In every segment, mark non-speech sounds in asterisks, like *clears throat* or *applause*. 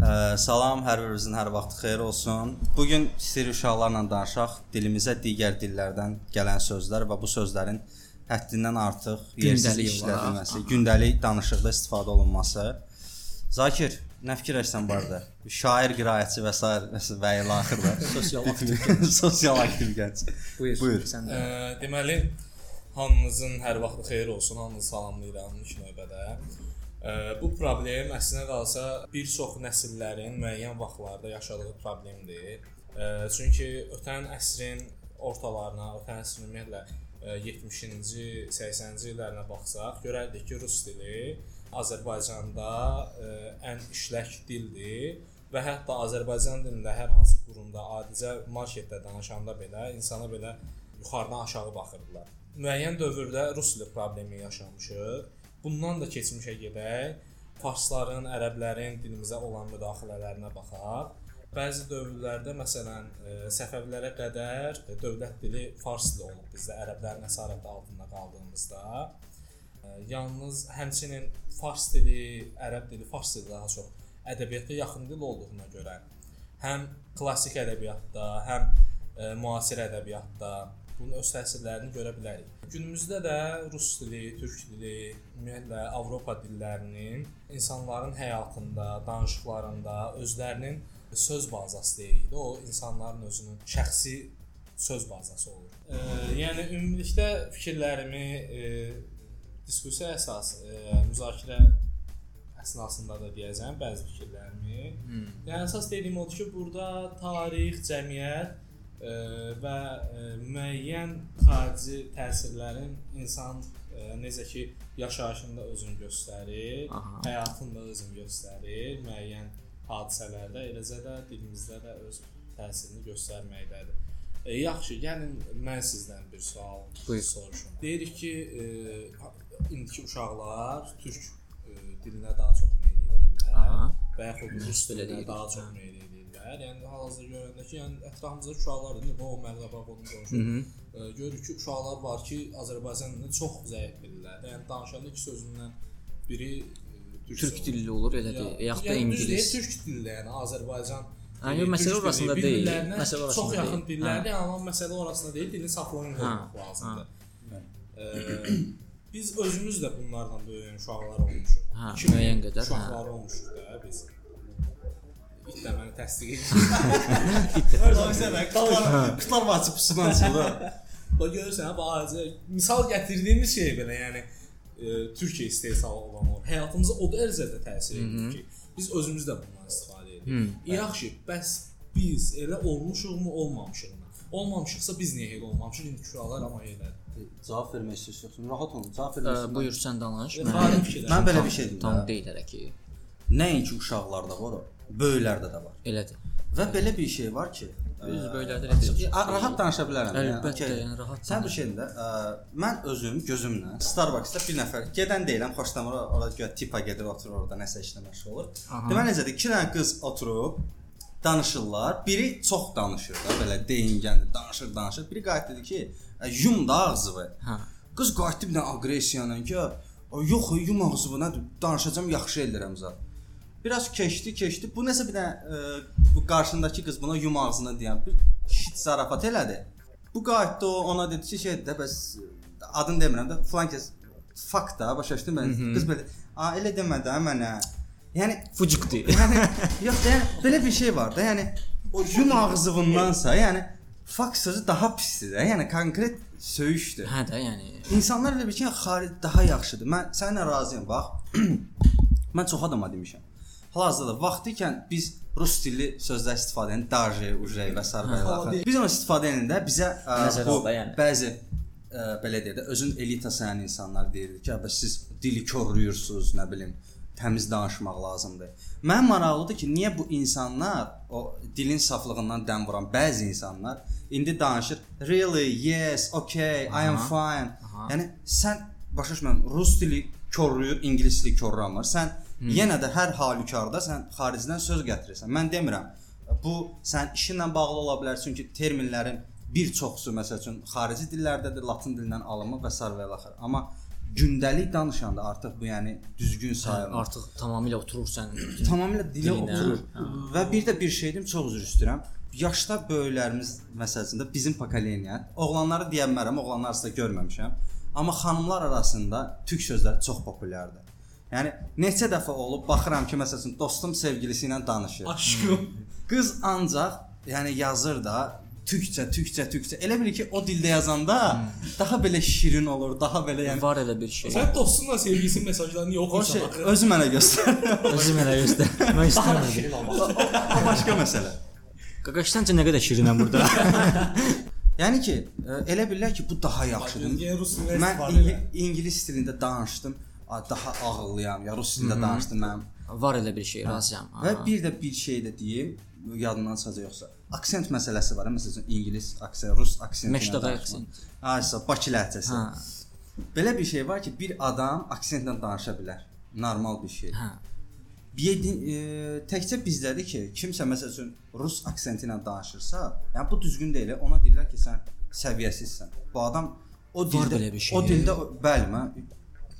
Ə, salam, hər birinizin hər vaxtı xeyir olsun. Bu gün istəyir uşaqlarla danışaq dilimizə digər dillərdən gələn sözlər və bu sözlərin həddindən artıq yersiz Gündəlik işlədilməsi, gündəlik danışıqda istifadə olunması. Zakir, nə fikirləşsən barədə? Şair, qiraətçi və s. *laughs* və ilə axırda Sosial *laughs* sosial aktiv gənc. Buyur. Buyur. Sən də. Ə, deməli hamınızın hər vaxtı xeyir olsun. Hamınızı salamlayıram ilk növbədə. Bu problem əslində qalsa bir çox nəsillərin müəyyən vaxtlarda yaşadığı problemdir. Çünki ötən əsrin ortalarına, ötən əsrin ümumiyyətlə ə, 70-ci, 80-ci illərinə baxsaq, görərdik ki, rus dili Azərbaycanda ə, ən işlək dildir və hətta Azərbaycan dilində hər hansı qurumda adicə marketdə danışanda belə insana belə yuxarıdan aşağı baxırdılar. Müəyyən dövrdə rus dili problemi yaşamışıq. Bundan da keçmişə gedək. Farsların, ərəblərin dilimizə olan müdaxilələrinə baxaq. Bəzi dövrlərdə məsələn e, Səfəvilərə qədər e, dövlət dili fars dili olub bizdə ərəblərin əsarəti altında qaldığımızda. E, Yalnız həmçinin fars dili, ərəb dili, fars dili daha çox ədəbiyyata yaxın dil olduğuna görə həm klassik ədəbiyyatda, həm müasir ədəbiyyatda bunun öz təsirlərini görə bilərik. Günümüzdə də rus dili, türk dili, ümumiyyətlə Avropa dillərinin insanların həyatında, danışıqlarında özlərinin söz bazası deyil. O insanların özünün şəxsi söz bazası olur. E, yəni ümumilikdə fikirlərimi e, diskussiya əsas e, müzakirə əsnasında da deyəcəm bəzi fikirlərimi. Hmm. Yəni əsas dediyim odur ki, burada tarix, cəmiyyət və müəyyən xarici təsirlərin insan necə ki yaşayışında özünü göstərir, Aha. həyatında özünü göstərir, müəyyən hadisələrdə, eləcə də dilimizdə də öz təsirini göstərməkdədir. E, yaxşı, gəlin mən sizdən bir sual Buyur. soruşum. Deyirik ki, e, indiki uşaqlar türk e, dilinə daha çox meyl edirlər və yaxud rus dilinə daha çox meyl edirlər. Yəni hal-hazırda görəndə ki, yəni ətrafımızda uşaqlar indi bu Hı qonşu. -hı. E, görürük ki, uşaqlar var ki, Azərbaycan dilini çox zəif bilirlər. Yəni danışanda iki sözündən biri e, Türk dilli olur elədir, yaxud da yəni ingilis. Türk dilli, yəni Azərbaycan yox, məsələ orasında deyil. Məsələ orasında çox yaxın dillərdir, amma məsələ orasında deyil, dilin Ha, lazımdır. ha. E, biz özümüz də bunlarla böyüyən uşaqlar olmuşuq. 2000 müəyyən qədər, hə. uşaqlar olmuşuq da biz. İt də məni təsdiq *laughs* edir. Özələ qıtlar qıtlar açıb pısman çıxdı. Bax görürsən, ha, bax misal gətirdiyimiz şey belə, yəni e, Türkiyə istehsalı olan o həyatımıza o dərəcədə təsir edir ki, biz özümüz də bundan istifadə edirik. Yaxşı, bəs biz elə olmuşuqmu, olmamışıqmı? Olmamışıqsa biz niyə elə olmamışıq? İndi uşaqlar amma elədir. Cavab vermək istəyirsən, rahat olun, cavab vermək Ə, Buyur sən danış. Mən. Mən belə bir şey deyim. tam də. deyil hələ ki. Nəinki uşaqlarda var, o, böyüklərdə də var. Elədir. Və belə bir şey var ki, Biz ə, böyüklərdə a- rahat danışa bilərəm. Əlbəttə, okey. yəni rahat Sən bir şeyində, ə, mən özüm gözümlə Starbucks-da bir nəfər gedən deyiləm, xoşlamır, ora göyə tipa gedir, oturur orada nəsə işlə məşğul olur. Deməli necədir? 2 dənə qız oturub danışırlar. Biri çox danışır da, belə deyingəndir, danışır, danışır. Biri qayıt dedi ki, "Ə, yum da ağzını." Hə. Qız qayıtdı bir dənə aqressiya ilə ki, "Ay, yox, yum ağzını? Danışacağam, yaxşı eləyirəm zət." Biraz keçdi, keçdi. Bu nəsə bir dənə ə, bu qarşındakı qız buna yum ağzını deyən bir şit zarafat elədi. Bu qayıtdı o ona dedi ki, şey də bəs adını demirəm də falan kəs fakt da başa düşdün mən. Qız belə, "A, elə demə də mənə." Yəni Fucukdu. yəni yox da yəni belə bir şey var da, yəni o yum ağzındansa, yəni fakt sözü daha pisdir də. Yəni konkret söyüşdür. Hə də, yəni İnsanlar elə bir ki, xaric daha yaxşıdır. Mən səninlə razıyam, bax. *clears throat* mən çox adama demişəm. Hal-hazırda vaxtı ikən biz rus dilli sözlər istifadə edən daje, uje və s. və ilaxır. Biz onu istifadə edəndə bizə ə, Nəzərə bu yəni. bəzi ə, belə deyək də özün elita sayan insanlar deyirdi ki, "Bəs siz dili korluyursunuz, nə bilim, təmiz danışmaq lazımdır." Mən maraqlıdır ki, niyə bu insanlar o dilin saflığından dəm vuran bəzi insanlar indi danışır really, yes, okay, I am Aha. fine. Aha. Yəni sən başa düşmürəm, rus dili korluyur, ingilis dili korlamır. Sən yenə də hər halükarda sən xaricdən söz gətirirsən. Mən demirəm. Bu sən işinlə bağlı ola bilər çünki terminlərin bir çoxsu məsəl üçün xarici dillərdədir, latın dilindən alınma və sair və ilaxır. Amma gündəlik danışanda artıq bu yəni düzgün sayılmır. Artıq tamamilə oturursan. *clears throat* tamamilə dilə Dilinə, oturur. hə. Və bir də bir şeydim, çox üzr istəyirəm. Yaşda böyüklərimiz məsələsində bizim pokoleniya, oğlanları deyə bilmərəm, oğlanlar arasında görməmişəm. Amma xanımlar arasında türk sözləri çox populyardır. Yəni neçə dəfə olub baxıram ki, məsələn, dostum sevgilisi ilə danışır. Aşkım. Qız ancaq yəni yazır da türkcə, türkcə, türkcə. Elə bil ki, o dildə yazanda daha belə şirin olur, daha belə yəni Var elə bir şey. Sən dostunla sevgilisinin mesajlarını niyə o şey özü mənə göstər. *laughs* Özü mənə göstər. *laughs* Mən istəmirəm. o başqa məsələ. Qaqaşdanca nə qədər şirinəm burada. *laughs* Yəni ki, ə, elə bilirlər ki, bu daha yaxşıdır. Mən ingilis dilində danışdım, daha ağıllıyam. Ya rus dilində danışdım mən. Var elə bir şey, razıyam. Və Ha. bir də bir şey də deyim, yadından çıxacaq yoxsa. Aksent məsələsi var, hə, məsələn ingilis aksent, rus aksenti. Məşdağa aksent. Aysa Bakı ləhcəsi. Ha. Belə bir şey var ki, bir adam aksentlə danışa bilər. Normal bir şey. Hə. Bir e, təkcə bizdədir ki, kimsə məsəl üçün rus aksenti ilə danışırsa, yəni bu düzgün deyil. Ona deyirlər ki, sən səviyyəsizsən. Bu adam o dildə şey. o dildə bəli mən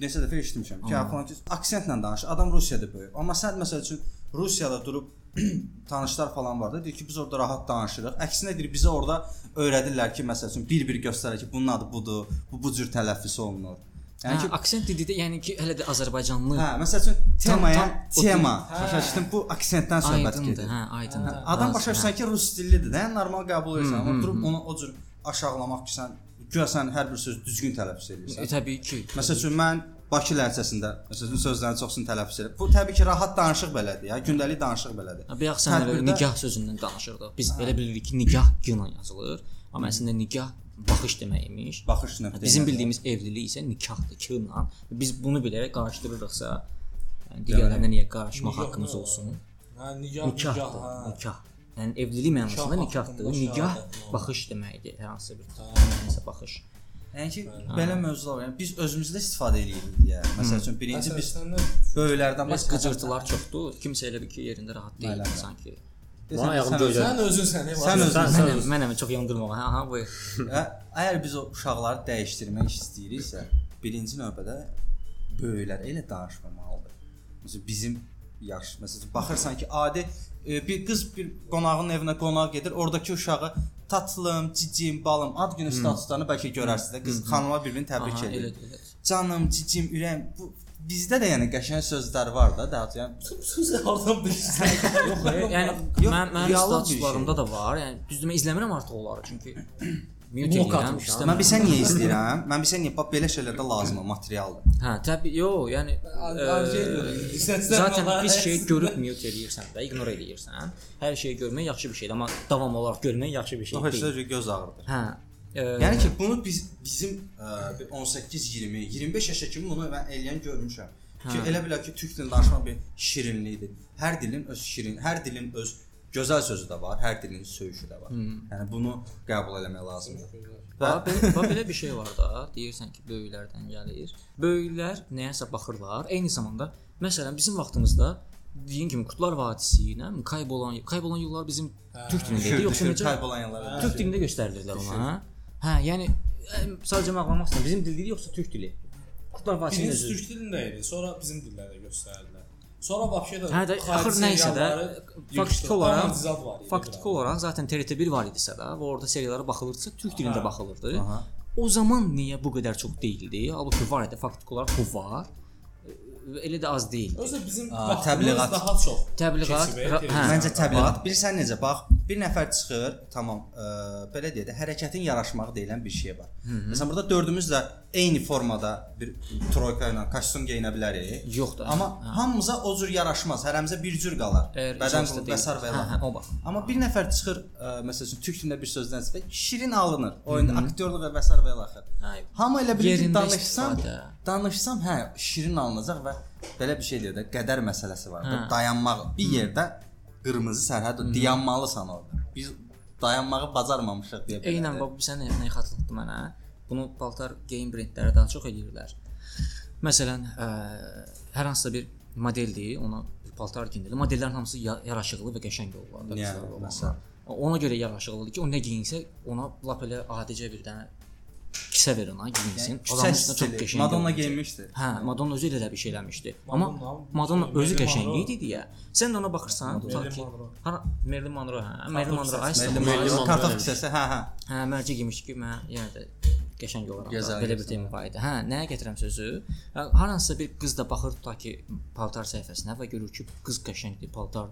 neçə dəfə eşitmişəm ki, falan aksentlə danışır. Adam Rusiyada böyük. Amma sən məsəl üçün Rusiyada durub *clears throat* tanışlar falan var da deyir ki, biz orada rahat danışırıq. Əksinə deyir bizə orada öyrədirlər ki, məsəl üçün bir-bir göstərir ki, bunun adı budur, bu bu cür tələffüz olunur. Yəni Hə, ki, aksent dedikdə yəni ki, hələ də Azərbaycanlı Hə, məsəl üçün temaya, tema, Hə. başa düşdün, bu aksentdən söhbət gedir. Hə, aydındır. Hə, Adam başa düşsən ki, rus dillidir də, yəni normal qəbul edirsən, amma durub onu o cür aşağılamaq ki, sən güya sən hər bir söz düzgün tələffüz E, edirsən. təbii ki. Məsəl üçün mən Bakı ləhcəsində məsələn sözlərin çoxsunu tələffüz edirəm. Bu təbii ki, rahat danışıq belədir, ya, gündəlik danışıq belədir. Ha, Bayaq sən Tədbirdə- nikah sözündən danışırdıq. Biz elə bilirik ki, nikah g ilə yazılır, amma əslində nikah baxış deməkmiş. Baxış nöqteyi. Bizim nəzəri. bildiyimiz evlilik isə nikahdır, k ilə. Biz bunu bilərək qarışdırırıqsa, yəni digərlərinə niyə qarışmaq Nikah haqqımız nə? olsun? Hə, nikah, Nikahdır, nikah, hə. nikah. Yəni evlilik mənasında Nikah nikahdır. Nikah baxış deməkdir, hər hansı bir nəsə baxış. Yəni ki, belə mövzular var. Yəni biz özümüzdə istifadə eləyirik deyə. Məsəl üçün birinci biz böyüklərdən başqa qıcırtılar çoxdur. Kimsə elə bir ki, yerində rahat deyil Bəli, bəli. sanki. Desən, ayağım sən göydə. sən özün səni var. Sən özün- Mənəm, mənəm çox yandırmağa. Hə, ha, buyur. Və əgər biz o uşaqları dəyişdirmək istəyiriksə, birinci növbədə böyüklər elə danışmamalıdır. Məsələn bizim yaş, məsələn baxırsan ki, adi bir qız bir qonağın evinə qonaq gedir, oradakı uşağı tatlım, cicim, balım ad günü statuslarını bəlkə görərsiniz də, qız xanıma bir-birini təbrik Aha, edir. Canım, cicim, ürəyim. Bu bizdə də yəni qəşəng sözlər var da, daha yəni Sözü hardan bilirsən? Yox, yəni mən mənim statuslarımda da var. Yəni düzdür mən izləmirəm artıq onları çünki atmışam. istəmirəm. mən bilsən niyə izləyirəm? Mən bilsən niyə bax belə şeylərdə lazımdır, materialdır. Hə, təbii, yox, yəni zaten bir şey görüb mute eləyirsən də, ignore eləyirsən. Hər şeyi görmək yaxşı bir şeydir, amma davam olaraq görmək yaxşı bir şey Çox deyil. heç göz ağrıdır. Hə. e, Yəni ki, bunu biz bizim ə, bir 18, 20, 25 yaşa kimi bunu mən eləyən görmüşəm. Ki Hə. elə bilər ki, türk dilində danışmaq bir şirinlikdir. Hər dilin öz şirin, hər dilin öz gözəl sözü də var, hər dilin söyüşü də var. Yəni bunu qəbul etmək lazımdır. Bax belə, belə bir şey var da, deyirsən ki, böyüklərdən gəlir. Böyüklər nəyəsə baxırlar. Eyni zamanda məsələn bizim vaxtımızda deyin kimi Qutlar Vadisi ilə kaybolan kaybolan yollar bizim türk dilində idi, yoxsa necə? kaybolan yerlərə. Türk dilində göstərilirlər ona. Hə, yəni sadəcə məqlamaq istəyirəm. Bizim dil dili yoxsa türk dili? Qutlar Vadisi türk dilində idi, sonra bizim dillərdə göstərdilər. Sonra vəbşə də Hə də axır nə isə də faktiki olaraq faktiki olaraq zaten TRT1 var idisə də və orada seriallara baxılırsa türk dilində baxılırdı. Aha. O zaman niyə bu qədər çox deyildi? Halbuki var idi faktiki olaraq bu var. Elə də az deyil. Özü bizim Aa, təbliğat. daha çox. Təbliğat, hə. Məncə təbliğat bilirsən necə bax, bir nəfər çıxır, tamam, ə, belə deyək də hərəkətin yaraşmağı deyilən bir şey var. Məsələn burada dördümüz də eyni formada bir troyka ilə kostyum geyinə bilərik. Yox da. Amma hamımıza o cür yaraşmaz. Hərəmizə bir cür qalar. Əgər Bədən icazə qrupu və deyil. Hə, hə, o bax. Amma bir nəfər çıxır, ə, məsəl üçün türk dilində bir sözdən və şirin alınır. Oyunda aktyorluq və sair və. Hə, Hamı elə bilir ki, danışsam, danışsam, hə, şirin alınacaq və belə bir şey deyir də, qədər məsələsi var. Hə. Dayanmaq bir yerdə qırmızı sərhəd dayanmalısan orada. Biz dayanmağı bacarmamışıq deyə bilərik. Eynən bax bu sən nə xatırlatdı mənə? Bunu paltar geyim brendləri daha çox eləyirlər. Məsələn, ə, hər hansısa bir modeldir, ona bir paltar geyindirir. Modellərin hamısı ya- yaraşıqlı və qəşəng olurlar. da, Yəni. Ona görə yaraşıqlıdır ki, o nə geyinsə, ona lap elə adicə bir dənə kisə verin ha, geyinsin. Adamın üstünə çox qəşəng. Madonna geyinmişdi. Hə, Madonna özü elə bir şey eləmişdi. Amma Madonna- Madonna özü qəşəng idi deyə. Sən də ona baxırsan, tutaq ki, hara Marilyn Monroe, hə, Marilyn Monroe, Marilyn Monroe kartof kisəsi, hə, hə. Hə, mərcə giymiş ki, mən yenə də qəşəng olaraq belə bir tema var idi. Hə, nəyə gətirəm sözü? Hə, Haransa bir qız da baxır tutaq ki, paltar səhifəsinə və görür ki, qız qəşəngdir, paltar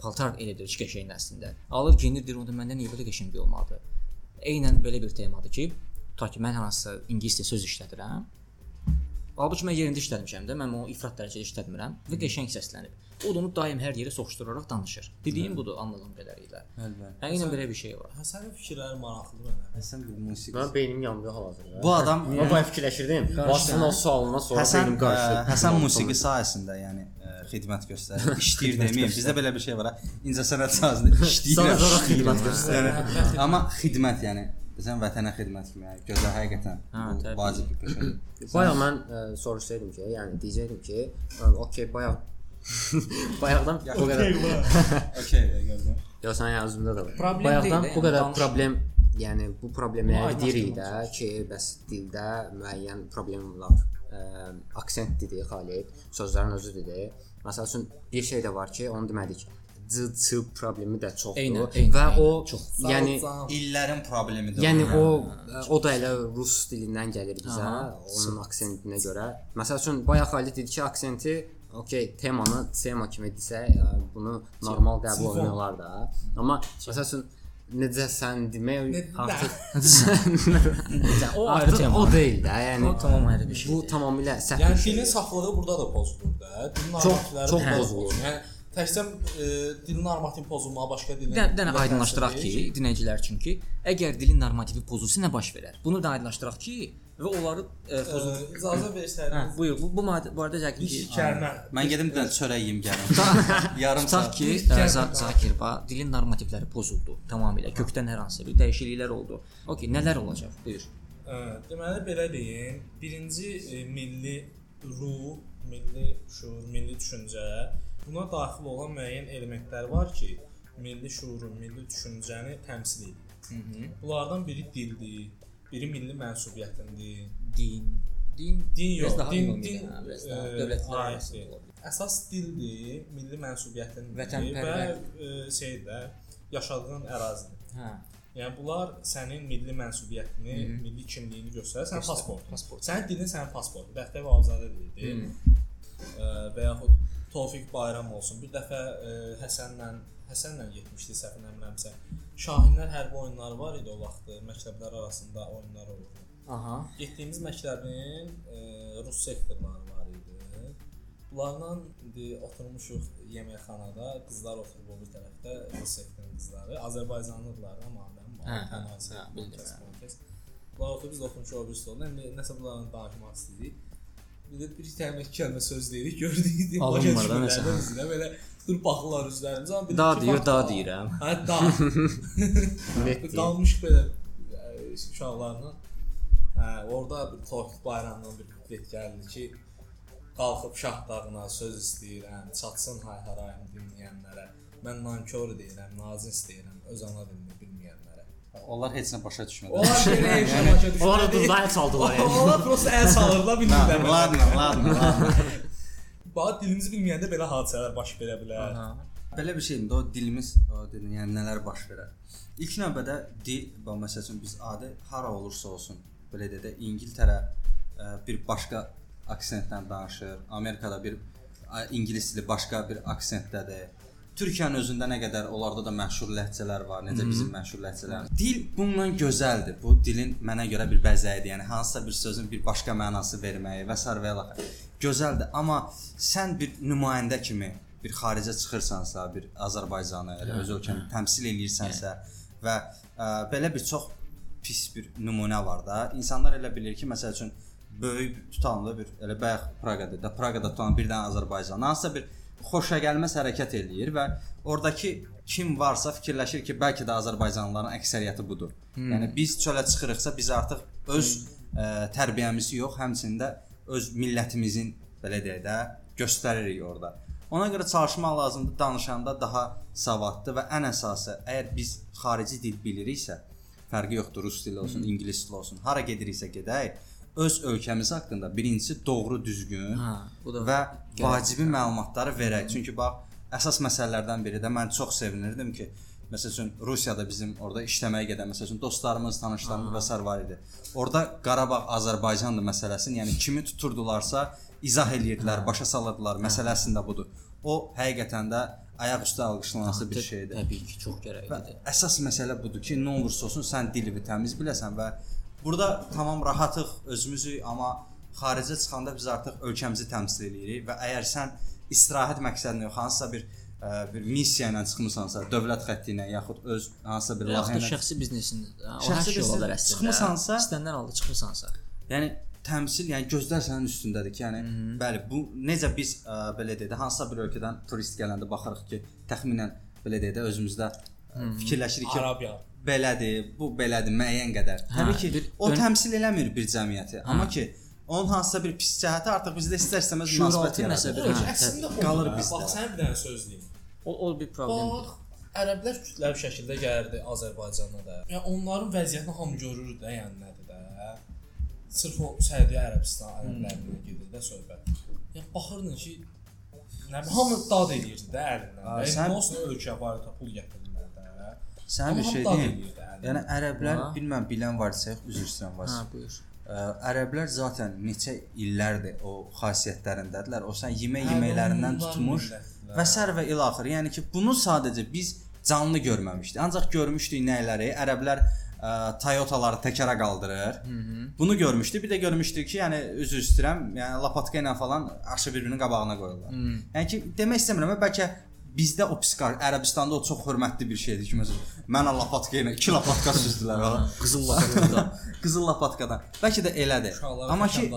paltar elədir ki, qəşəng əslində. Alır geyinir, deyir onda məndən niyə belə qəşəng olmadı? Eynən belə bir temadır ki, tutaq ki, mən hansısa ingilis dili söz işlədirəm. Halbuki mən yerində işləmişəm də, mən onu ifrat dərəcədə işlətmirəm və qəşəng səslənib. O da onu daim hər yerə soxuşduraraq danışır. Dediyim budur anladığım qədərilə. Əlbəttə. Hə, eynən belə bir şey var. Hə, sənin fikirlərin maraqlıdır. Həsən bir musiqi. Mən beynim yandı hal-hazırda. Bu adam Mən bayaq fikirləşirdim. Başdan o sualına sonra Həsən beynim qarışdı. Həsən musiqi sahəsində, yəni ə, xidmət göstərir. *laughs* İşləyir deməyim. Bizdə belə bir şey var. ha, İncəsənət sahəsində *laughs* işləyir. Sonra xidmət göstərir. Yəni, amma xidmət yəni bizən vətənə xidmət kimi, yəni gözəl həqiqətən Hə, bu vacib bir peşədir. Bayaq mən ə, soruşsaydım ki, yəni deyəcəydim ki, okey, bayaq bayaqdan bu qədər Okay, gördüm. Ya sən yazımda da var. Problem Bayaqdan deyil bu qədər danış- problem, yəni bu problemləri deyirik də ki, bəs dildə müəyyən problemlər, ə, aksent dedi Xalid, sözlərin özü dedi. Məsəl üçün bir şey də var ki, onu demədik. C ç problemi də çoxdur Eynən, eynən, və o eynən, çox. yəni İllərin problemidir. Yəni o. o o da elə rus dilindən gəlir bizə, onun aksentinə görə. Məsəl üçün bayaq Xalid dedi ki, aksenti okey, temanı tema kimi desə, bunu normal qəbul olar da. Amma məsəl üçün necə sən demək artıq *laughs* O ayrı tema. o deyil də. Yəni O tamam ayrı bir şey. bu tamamilə səhv. Yəni şeydir. dilin saflığı burada da pozulur da. Dilin Çox- çox pozulur. Yəni təkcə e, dilin normativ pozulmağı başqa dilin. Bir dənə, aydınlaşdıraq ki, dinləyicilər üçün ki, əgər dilin normativi pozulsa nə baş verər? Bunu da aydınlaşdıraq ki, və onları e, E, pozul. icazə Hə, versəydiniz. buyur. Bu bu arada yəqin ki, İki kəlmə. Mən gedim bir dənə çörək yeyim gəlim. *laughs* Yarım saat. ki. Za- Zakir ba, dilin normativləri pozuldu tamamilə. Kökdən hər hansı bir dəyişikliklər oldu. Okay, nələr olacaq? Buyur. Ə, Deməli belə deyim, birinci e, milli ruh, milli şuur, milli düşüncə buna daxil olan müəyyən elementlər var ki, milli şuuru, milli düşüncəni təmsil edir. Bunlardan biri dildir, biri milli mənsubiyyətindir. Din, din, Din yox, daha din, din də, biraz e, daha dövlətlər arasında ola bilər. Əsas dildir, milli mənsubiyyətindir və Vətənpərvər. e, şeydə yaşadığın ərazidir. Hə. Yəni bunlar sənin milli mənsubiyyətini, Hı -hı. milli kimliyini göstərir. Sənin pasportun. pasport. Sənin dilin sənin pasportun. Dəftər və avzadə dilidir. Ə, və yaxud Tofiq Bayram olsun. Bir dəfə ə, Həsənlə Həsənlə getmişdi səhv eləmirəmsə. Şahinlər hərbi oyunları var idi o vaxtı. Məktəblər arasında oyunlar olurdu. Aha. Getdiyimiz məktəbin ə, rus sektorları var idi. Bunlarla indi oturmuşuq yeməkxanada, qızlar oturub o bir tərəfdə, rus sektorun qızları, Azərbaycanlıdılar amma mən Hə, hə, hə, bildim, hə. Bunlar oturub biz oturmuşuq o bir stolda. İndi nəsə bunlarla danışmaq istəyirik. Bir də *laughs* bir kəlmə iki kəlmə söz deyirik, gördük. Alınmır da nəsə. Bizdə belə dur baxırlar üzlərimizə. amma Da *laughs* deyir, da deyirəm. Hə, da. Qalmış belə uşaqlarla. Hə, orada bir Tofiq bayramından bir kuplet gəldi ki, qalxıb şah dağına söz istəyirəm, çatsın hay-harayım dinləyənlərə. Mən nankor deyirəm, nazin istəyirəm, öz ana bilməyənlərə. Onlar heç nə başa düşmədi. Onlar belə yaşamaca düşür. Onlar da duzaya çaldılar yəni. Onlar prosta əl salırlar, *laughs* bilmirlər. Ladna, ladna. *laughs* Bax dilimizi bilməyəndə belə hadisələr baş verə bilər. Aha. Belə bir şeydir. O dilimiz, o dilin, yəni nələr baş verər. İlk növbədə dil, bax məsəl üçün biz adi hara olursa olsun, belə deyə də İngiltərə ə, bir başqa aksentlə danışır. Amerikada bir ə, ingilis dili başqa bir aksentdədir. Türkiyənin özündə nə qədər onlarda da məşhur ləhcələr var, necə bizim məşhur ləhcələrimiz. Dil bundan gözəldir. Bu dilin mənə görə bir bəzəyidir. Yəni hansısa bir sözün bir başqa mənası verməyi və s. və ilaxır. Gözəldir, amma sən bir nümayəndə kimi bir xaricə çıxırsansa, bir Azərbaycanı, elə öz ölkəni təmsil eləyirsənsə və ə, belə bir çox pis bir nümunə var da. İnsanlar elə bilir ki, məsəl üçün böyük tutanlı bir elə bayaq Praqada da Praqada tutan bir dənə Azərbaycan hansısa bir xoşagəlməz hərəkət eləyir və oradakı kim varsa fikirləşir ki, bəlkə də Azərbaycanlıların əksəriyyəti budur. Hmm. Yəni biz çölə çıxırıqsa biz artıq öz ə, tərbiyəmizi yox, həmçinin də öz millətimizin belə deyək də göstəririk orada. Ona görə çalışmaq lazımdır danışanda daha savadlı və ən əsası, əgər biz xarici dil biliriksə, fərqi yoxdur, rus dili olsun, ingilis dili olsun, hara gediriksə gedək, öz ölkəmiz haqqında birincisi doğru, düzgün Hə, və vacibi məlumatları verək. Çünki bax, əsas məsələlərdən biri də mən çox sevinirdim ki, məsəl üçün Rusiyada bizim orada işləməyə gedən məsəl üçün dostlarımız, tanışlarımız və sair var idi. Orada Qarabağ Azərbaycandır məsələsini, yəni kimi tuturdularsa izah eləyirdilər, başa salırdılar. Məsələsində budur. O həqiqətən də ayaq üstə alqışlanası bir şeydir. Təbii ki, çox gərəklidir. əsas məsələ budur ki, nə olursa olsun sən dilini təmiz biləsən və burada tamam rahatıq, özümüzük, amma xaricə çıxanda biz artıq ölkəmizi təmsil eləyirik və əgər sən istirahət məqsədinə yox, hansısa bir ə, bir missiya ilə çıxmısansa, dövlət xətti ilə yaxud öz hansısa bir layihə ilə şəxsi biznesində, o Şəxsi hər şey ola bilər əslində. çıxmısansa- istənilən halda çıxmısansa. Yəni təmsil, yəni gözlər sənin üstündədir ki, yəni bəli, bu necə biz ə, belə deyək də hansısa bir ölkədən turist gələndə baxırıq ki, təxminən belə deyək də özümüzdə ə, fikirləşirik ki, Arabiya. Belədir, bu belədir müəyyən qədər. Hə, Təbii ki, bir o ön- təmsil eləmir bir cəmiyyəti, amma ki, onun hansısa bir pis cəhəti artıq bizdə istər-istəməz münasibət yaradır. Hə, əslində Qalır bizdə. Bax, sənə bir dənə söz deyim. O o bir problemdir. Bax, ərəblər kütləvi şəkildə gəldi Azərbaycana da. Yəni onların vəziyyətini hamı görür də, yəni nədir də. Sırf o Səudiyyə Ərəbistan ərəblərindən gedir də söhbət. Yəni baxırdın ki, nə hamı dad eləyirdi də əlindən. Yəni sən- olsun ölkə var da pul gətirirlər də. Sənə bir şey deyim. Yəni ərəblər Ha. bilməm bilən varsa, üzr istəyirəm Hə, varsa. buyur. Ə, Ərəblər zaten neçə illərdir o xasiyyətlərindədirlər. O sən yemək Hə, yeməklərindən tutmuş və sər və ilaxır. Yəni ki, bunu sadəcə biz canlı görməmişdik. Ancaq görmüşdük nələri? Ərəblər ə, Toyotaları təkərə qaldırır. Hı -hı. Bunu görmüşdük. Bir də görmüşdük ki, yəni üzr istəyirəm, yəni lapatka ilə falan aşı bir-birinin qabağına qoyurlar. Hı. Yəni ki, demək istəmirəm, bəlkə bizdə o psixar Ərəbistanda o çox hörmətli bir şeydir ki, məsələn, mənə lapatka ilə 2 lapatka süzdülər ha. Qızıl lapatka. *laughs* Qızıl lapatkadan. Bəlkə də elədir. Uşaqlara Amma ki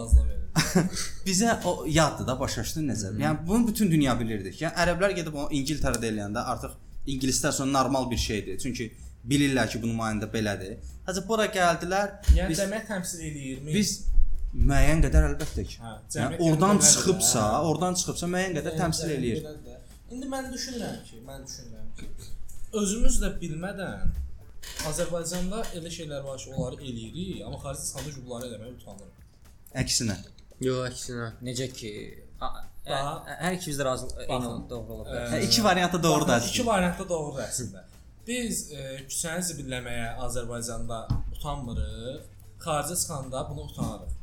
*laughs* bizə o yaddır da başa düşdün necə? Yəni bunu bütün dünya bilirdik. Yəni ərəblər gedib onu İngiltərədə eləyəndə artıq ingilislər üçün normal bir şeydir. Çünki bilirlər ki, bu nümayəndə belədir. Hətta bura gəldilər. Yəni biz, demək təmsil eləyirmi? biz müəyyən qədər əlbəttə ki. Hə, Yəni cəmiyyət oradan çıxıbsa, hə. oradan çıxıbsa müəyyən qədər təmsil Cəmiyyət eləyir. də. İndi mən düşünürəm ki, mən düşünürəm ki, özümüz də bilmədən Azərbaycanda elə şeylər var ki, onları eləyirik, amma xarici ki, bunları eləməyə utanırıq. Əksinə. Yox, əksinə. Necə ki, hər ikimiz də razı eyni doğru ola bilər. Hə, iki variantı doğrudur Baxın, İki əslində. variantda doğrudur əslində. Biz e, küçəni zibilləməyə Azərbaycanda utanmırıq, xaricə çıxanda bunu utanırıq.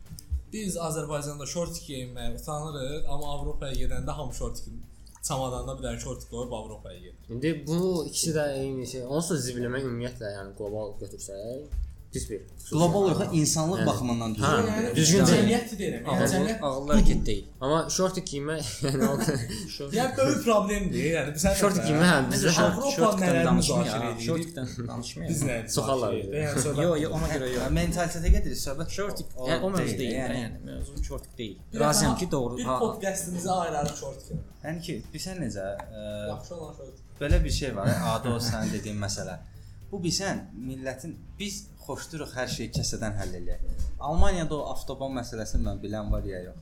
Biz Azərbaycanda şort geyinməyə utanırıq, amma Avropaya gedəndə hamı şort geyinir. Çamadanına bir dənə şort qoyub Avropaya gedir. İndi bu ikisi də eyni şey. Onsuz da zibilləmə ümumiyyətlə, yəni qlobal götürsək, pis bir. Qlobal yox, insanlıq baxımından düzgün. Yəni düzgün deyil. cəmiyyət deyirəm. Yəni cəmiyyət ağıllı hərəkət deyil. Amma şort geyinmək, *laughs* yəni Yəni böyük problemdir. Yəni biz şort geyinmək hə bizdə hə. Avropa nələr müzakirə danışmıyor. edirik. Şortikdən danışmıyor. Biz nə? Söhbət. Yox, yox, ona görə yox. Mentalitetə gedirik, söhbət o yəni o mövzu deyil, yəni. mövzu şortik deyil. Razıyam ki, doğru. Bir podkastımızı ayırarıq şort kimi. Yəni ki, bilirsən necə, ə, Yaxşı olan şort. belə bir şey var, adı o sənin dediyin məsələ. Bu bilsən, millətin biz xoşduruq hər şeyi kəsədən həll eləyək. Almaniyada o avtoban məsələsini mən bilən var ya yox.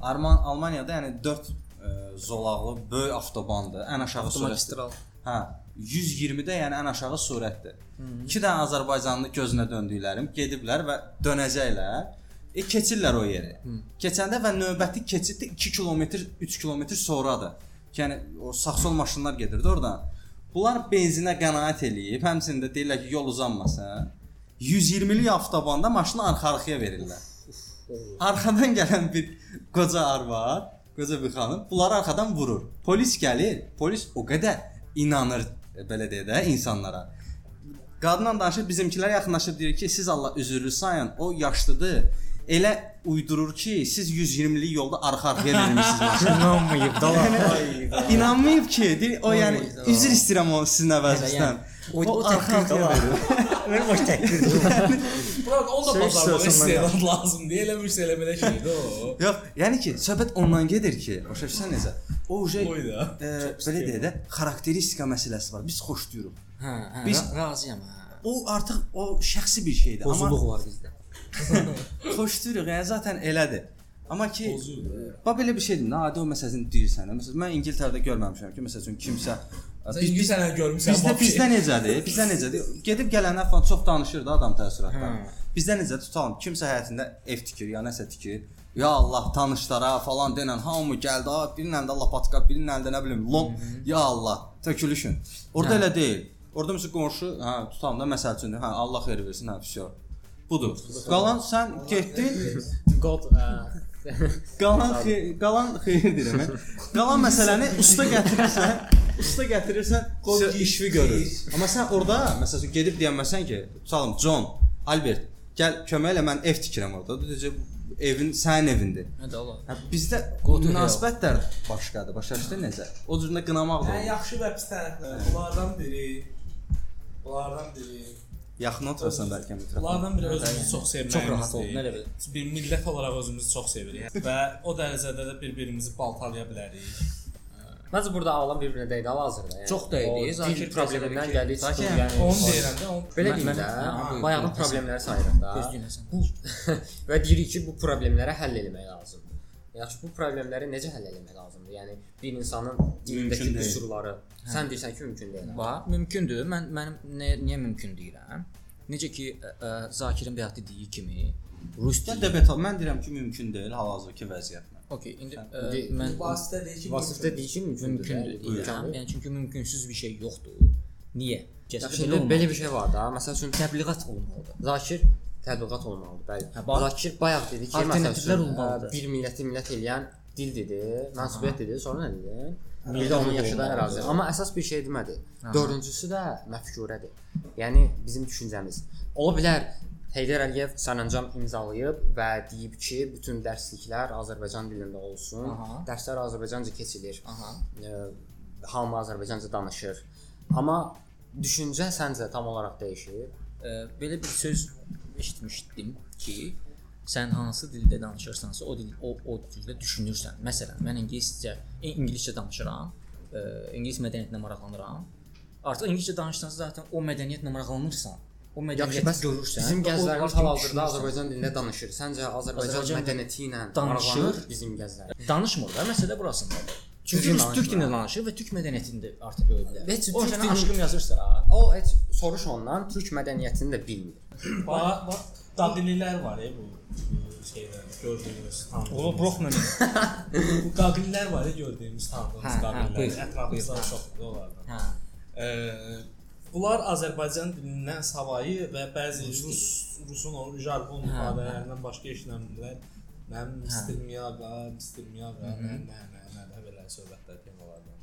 Arman Almaniyada yəni 4 ə, zolaqlı böyük avtobandır. Ən aşağı avtomagistral. Hə, 120-də yəni ən aşağı sürətdir. 2 dənə Azərbaycanlı gözünə döndüklərim gediblər və dönəcəklər. E keçirlər o yeri. Keçəndə və növbəti keçid də 2 kilometr, 3 kilometr sonradır. Yəni o sağ-sol maşınlar gedirdi oradan. Bunlar benzinə qənaət eləyib, həmçinin də deyirlər ki, yol uzanmasın. 120-lik avtobanda maşını arxa-arxaya verirlər. Arxadan gələn bir qoca arvad, qoca bir xanım bunları arxadan vurur. Polis gəlir. Polis o qədər inanır e, belə deyə də insanlara. Qadınla danışır, bizimkilər yaxınlaşıb deyir ki, siz Allah üzürlü sayın, o yaşlıdır. Elə uydurur ki, siz 120-lik yolda arxa-arxaya vermisiniz maşını. *laughs* İnanmayıb *laughs* da. İnanmayıb ki, deyir, o yəni üzr istəyirəm o sizin əvəzinizdən. O, o arxa-arxaya verir. Mən boş təkbir. Bırak onu da bazarlamaq sözündən istəyirəm lazım deyə eləmirsə elə belə şeydir o. Yox, yəni ki, söhbət ondan gedir ki, başa düşürsən necə? O uje e, belə deyə də xarakteristika məsələsi var. Biz xoşlayırıq. Hə, hə, Biz- ra- razıyam hə. O artıq o şəxsi bir şeydir. Pozuluq Amma var bizdə. xoşlayırıq. *laughs* Yəni zaten elədir. Amma ki Pozur. bax belə bir şeydir. Adi o məsələsini deyirsən. Məsələn mən İngiltərədə görməmişəm ki, məsəl üçün kimsə Sən İngiltərəni görmüsən. Bizdə bizdə necədir? Bizdə necədir? Gedib gələnlər falan çox danışır da adam təəssüratdan. Bizdə necə tutalım? Kimsə həyatında ev tikir, ya nəsə tikir. Ya Allah, tanışlara falan denən hamı gəldi. Ha, birinin əlində lapatka, birinin əlində nə bilim, lom. Ya Allah, tökülüşün. Orda elə deyil. Orda məsəl qonşu, hə, tutalım da məsəl üçün, hə, Allah xeyir versin, hə, vəsə. Budur. Qalan sən getdin, God qalan xey qalan xeyir deyirəm. Qalan məsələni usta gətirirsən, usta gətirirsən, qoy işvi görür. Amma sən orada məsəl üçün gedib deyəməsən ki, tutalım John, Albert, gəl kömək elə mən ev tikirəm orada. Deyəcək evin sənin evindir. Hə də olar. Hə, bizdə münasibətlər başqadır. Başa düşdün necə? O cürünə qınamaq da Hə, yaxşı və pis tərəfləri. Bunlardan biri bunlardan biri Yaxın otursan bəlkə mikrofon. bunlardan biri özümüzü çox sevməyimizdir. Çox rahat ol, nə elə bil. Bir millət olaraq özümüzü çox sevirik *laughs* və o dərəcədə də bir-birimizi baltalaya bilərik. Məncə burada ağlan bir-birinə dəydi hal-hazırda. Yəni. Çox dəydi. Zakir problemindən gəldi. Zakir, Yəni Onu deyirəm də, onu Belə deyim də, bayağıdan problemləri sayırıq da. Sən. və deyirik ki, bu problemləri həll etmək lazımdır. Yaxşı, bu problemləri necə həll etmək lazımdır? Yəni bir insanın dilindəki qüsurları sən deyirsən ki, mümkün deyil. Va, mümkündür. Mən mənim nə, niyə mümkün deyirəm? Necə ki ə, ə, Zakirin bayaq dediyi kimi rus Gəl dili. dəbət al. Mən deyirəm ki, mümkün deyil hal-hazırki vəziyyətlə. Okay, indi ə, mən vasitə deyir ki, Vasitə deyir ki, mümkündür. mümkündür yəni, çünki mümkünsüz bir şey yoxdur. Niyə? Şimdi belə bir şey var da. Məsəl üçün təbliğat olmalıdır. Zakir təbliğat olmalıdır. Bəli. Hə. Zakir bayaq dedi ki, məsəl Alternativlər üçün olmalıdır. ə, bir milləti millət eləyən dil dedi, mənsubiyyət dedi, sonra nə dedi? Də onun yaşı da ərazi. Amma əsas bir şey demədi. Dördüncüsü də məfkurədir. Yəni bizim düşüncəmiz. Ola bilər Heydər Əliyev sərəncam imzalayıb və deyib ki, bütün dərsliklər Azərbaycan dilində olsun. Aha. Dərslər Azərbaycanca keçilir. Aha. Ə, hamı Azərbaycanca danışır. Amma düşüncə səncə tam olaraq dəyişir? Ə, belə bir söz eşitmişdim ki, sən hansı dildə danışırsansa, o dil o o dildə düşünürsən. Məsələn, mən ingiliscə in- ingiliscə danışıram. Ə, ingilis mədəniyyətinə maraqlanıram. Artıq ingiliscə danışsansa zaten o mədəniyyətlə maraqlanırsan. O Yaxşı, mədəniyyəti görürsən. bizim gənclərimiz hal-hazırda. Azərbaycan dilində danışır. Səncə Azərbaycan Azərbaycan mədəniyyəti ilə danışır. bizim gənclər? danışmır da, məsələ burasındadır. Çünki rus türk dilində danışır və türk mədəniyyətində artıq öyle bilər. Heç o sənə aşkım yazırsa, O heç soruş ondan türk mədəniyyətini də bilmir. bax, bax, qabililər var ya bu şeydə gördüyümüz tanıdığımız. o Brockman *laughs* Bu qabililər var ya gördüyümüz tanıdığımız buyur, Ətrafımızda çoxdur onlardan. hə. Bunlar Azərbaycan dilindən savayı və bəzi rus rusun o jargon ifadələrindən başqa işləmirlər. Mənim mistirmiyaga, mistirmiyaga, nə nə nə nə belə söhbətlər temalardan.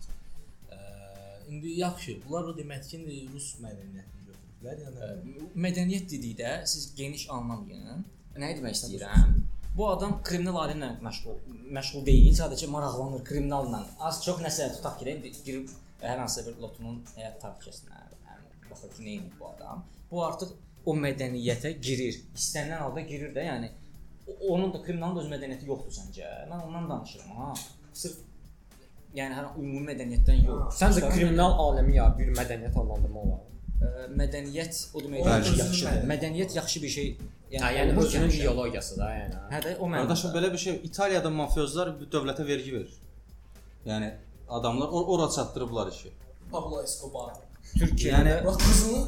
Eee, indi yaxşı, bunlar o demək ki, rus mədəniyyətini götürüblər, yəni mədəniyyət dedikdə siz geniş anlamayın. Nə demək istəyirəm? Bu adam kriminal alimlə məşğul məşğul deyil, sadəcə maraqlanır kriminalla. Az çox nəsə tutaq ki, indi girib hər hansı bir lotunun həyat tarixçəsinə, baxır ki, nə edir bu adam. Bu artıq o mədəniyyətə girir. İstənilən halda girir də, yəni onun da kriminalın da öz mədəniyyəti yoxdur səncə? Mən ondan danışıram ha. Sırf yəni hər ümumi mədəniyyətdən yox. Səncə kriminal aləmi ya bir mədəniyyət adlandırma olar? ə, mədəniyyət o demək Bəli. deyil ki, yaxşıdır. Mədəniyyət yaxşı bir şey. Hə, yəni özünün həmişə. ideologiyası da, yəni. Hə də o mənada. Qardaşım belə bir şey İtaliyada mafiyozlar dövlətə vergi verir. Yəni adamlar or ora çatdırıblar işi. Pablo Escobar. Türkiyədə Yəni Bax qızını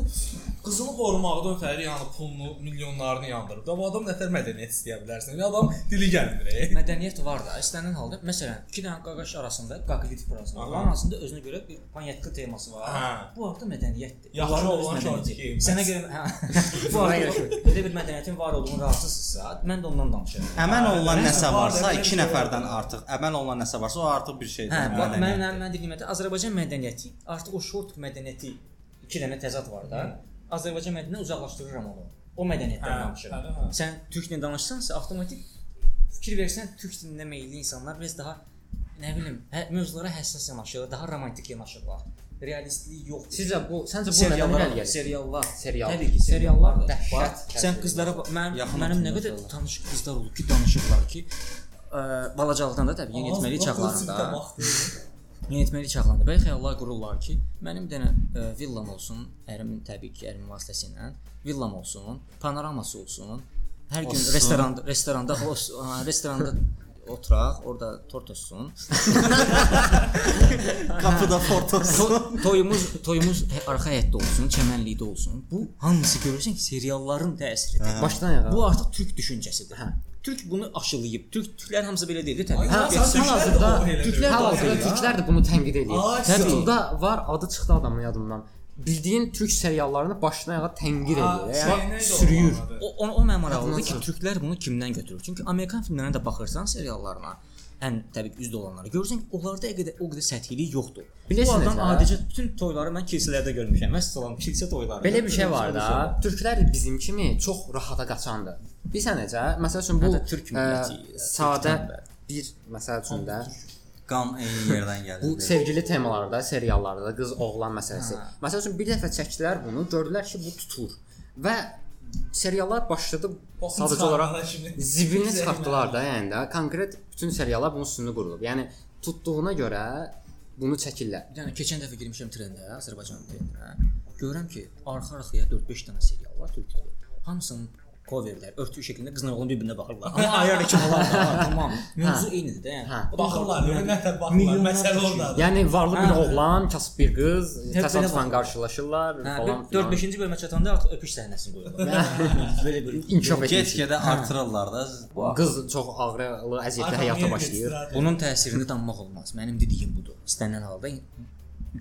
qızını qorumaqdan ötəri yəni pulunu, milyonlarını yandırıb. Da bu adam nətər mədəniyyət istəyə bilərsən? Bir adam dili gəlmir. e. mədəniyyət var da, istənilən halda məsələn, iki dənə qaqaş arasında qaqlit burası var. Onun arasında özünə görə bir panyetka teması var. Hə. Bu artıq mədəniyyətdir. Yaxşı Onların olan ki, Sənə görə hə. *laughs* Bu artıq *laughs* belə bir mədəniyyətin var olduğunu razısınızsa, mən də ondan danışıram. əmən olunan Nəsə nəsə var varsa da, 2 belə nəfərdən artıq əmən olunan nəsə varsa o artıq bir şeydir. Hə, bax mən mədəniyyət. mən, mən dediyim Azərbaycan mədəniyyəti, artıq o short mədəniyyəti iki dənə təzad var da. Azərbaycan mədəniyyətindən uzaqlaşdırıram onu. O mədəniyyətdən Hə, danışıram. hə, hə. Sən türklə danışsansa, avtomatik fikir versən türk dilində meylli insanlar biraz daha nə bilim, hə, mövzulara həssas yanaşırlar, daha romantik yanaşırlar. Realistlik yoxdur. Sizcə bu, səncə bu nədən gəlir? seriallar, Serial. Təbii ki, seriallar Dəhşət Sən qızlara mən mənim nə qədər tanış qızlar olub ki, danışırlar ki, ə, balacalıqdan da təbii yeniyetməlik çağlarında yeniyetməlik çağlarında belə xəyallar qururlar ki, mənim bir dənə ə, villam olsun, ərimin təbii ki, ərimin vasitəsilə villam olsun, panoraması olsun. Hər gün Olsun. restoranda restoranda restoranda oturaq, orada tort olsun. Qapıda *laughs* fortos. To- toyumuz toyumuz hə- arxa həyətdə olsun, çəmənlikdə olsun. Bu hamısı görürsən ki, serialların təsiridir. Başdan ayağa. Bu artıq türk düşüncəsidir. Hə. Türk bunu aşılayıb. Türk türklər hamısı belə deyil də təbii. Hə, Hal-hazırda Türklər hal-hazırda. Türklər də bunu tənqid edir. Ay, YouTube'da var, adı çıxdı adamın yadımdan. Bildiyin türk seriallarını başdan ayağa tənqid edir. Yəni sürüyür. O, o, o mənə maraqlıdır ki, türklər bunu kimdən götürür? Çünki Amerikan filmlərinə də baxırsan seriallarına, ən təbii ki, üzdə olanları görürsən ki, onlarda o qədər o qədər səthilik yoxdur. Bilirsiniz Bu adam adicə bütün toyları mən kilsələrdə görmüşəm. Məsələn, kilsə toyları. Belə bir şey var da. Türklər də bizim kimi çox rahata qaçandır. Bilirsən necə? Məsəl üçün bu Hə türk milləti, də, sadə bir məsəl üçün də Qan eyni yerdən gəlir. bu sevgili temalarda, seriallarda qız oğlan məsələsi. Məsəl üçün bir dəfə çəkdilər bunu, gördülər ki, bu tutur. Və seriallar başladı Baxın sadəcə olaraq Zəhmət. çıxartdılar da, yəni də konkret bütün seriallar bunun üstünə qurulub. Yəni tutduğuna görə bunu çəkirlər. Yəni keçən dəfə girmişəm trendə, Azərbaycan trendinə. Görürəm ki, arxa-arxaya 4-5 dənə serial var türkdür. Hamısının coverlər örtük şəklində qızla oğlan bir-birinə baxırlar. Amma ayar iki falan *laughs* da, tamam. Mövzu eynidir də, yəni. Baxırlar, yəni, nətər baxırlar. milyonlarla Məsələ ordadır. Yəni varlı bir oğlan, kasıb bir qız təsadüfən qarşılaşırlar Hə, falan. 4-5-ci bölmə çatanda artıq öpüş səhnəsini qoyurlar. *laughs* Belə bir inkişaf etmiş. Get-gedə artırırlar da. Qız çox ağrılı, əziyyətli həyata başlayır. Bunun təsirini danmaq olmaz. Mənim dediyim budur. İstənilən halda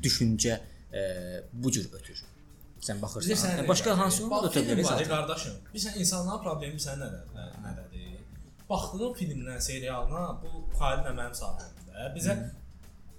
düşüncə e, bu cür ötür. Sən baxırsan. Bilirsən, Yəni, başqa hansı Bax, yolda ötə var, zaten. qardaşım. Bilirsən insanların problemi sən nədir? nə- Nədədir? Baxdığın filmdən, serialına bu Xalidlə mənim sahəmdə bizə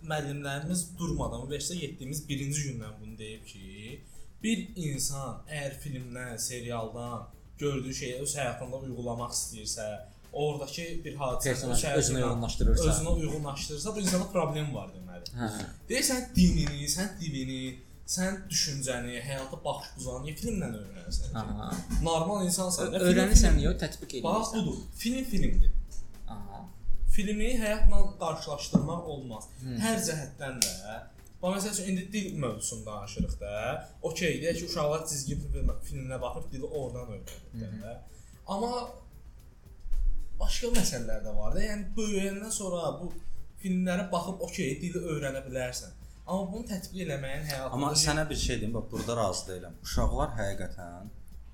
müəllimlərimiz durmadan universitetə getdiyimiz birinci gündən bunu deyib ki, bir insan əgər filmdən, serialdan gördüyü şeyi öz həyatında uygulamaq istəyirsə, oradakı bir hadisə Personaj özünə uyğunlaşdırırsa. özünə uyğunlaşdırırsa, bu insanda problem var deməli. Hə. Deyirsən dinini, sən dilini, sən düşüncəni, həyata baxış buzanı niyə filmdən öyrənirsən? Aha. Normal insansan Öyrənirsən niyə tətbiq Bax edirsən? budur. Film filmdir. Aha. Filmi həyatla qarşılaşdırmaq olmaz. Hər cəhətdən də Bax məsəl üçün indi dil mövzusunda danışırıq da. Okay, deyək ki, uşaqlar cizgi film- filminə baxıb dili oradan öyrənir də. Amma başqa məsələlər də var da. Yəni böyüyəndən sonra bu filmlərə baxıb okay, dili öyrənə bilərsən. Amma bunu tətbiq eləməyin həyatında Amma sənə bir şey deyim, bax burada razı deyiləm. Uşaqlar həqiqətən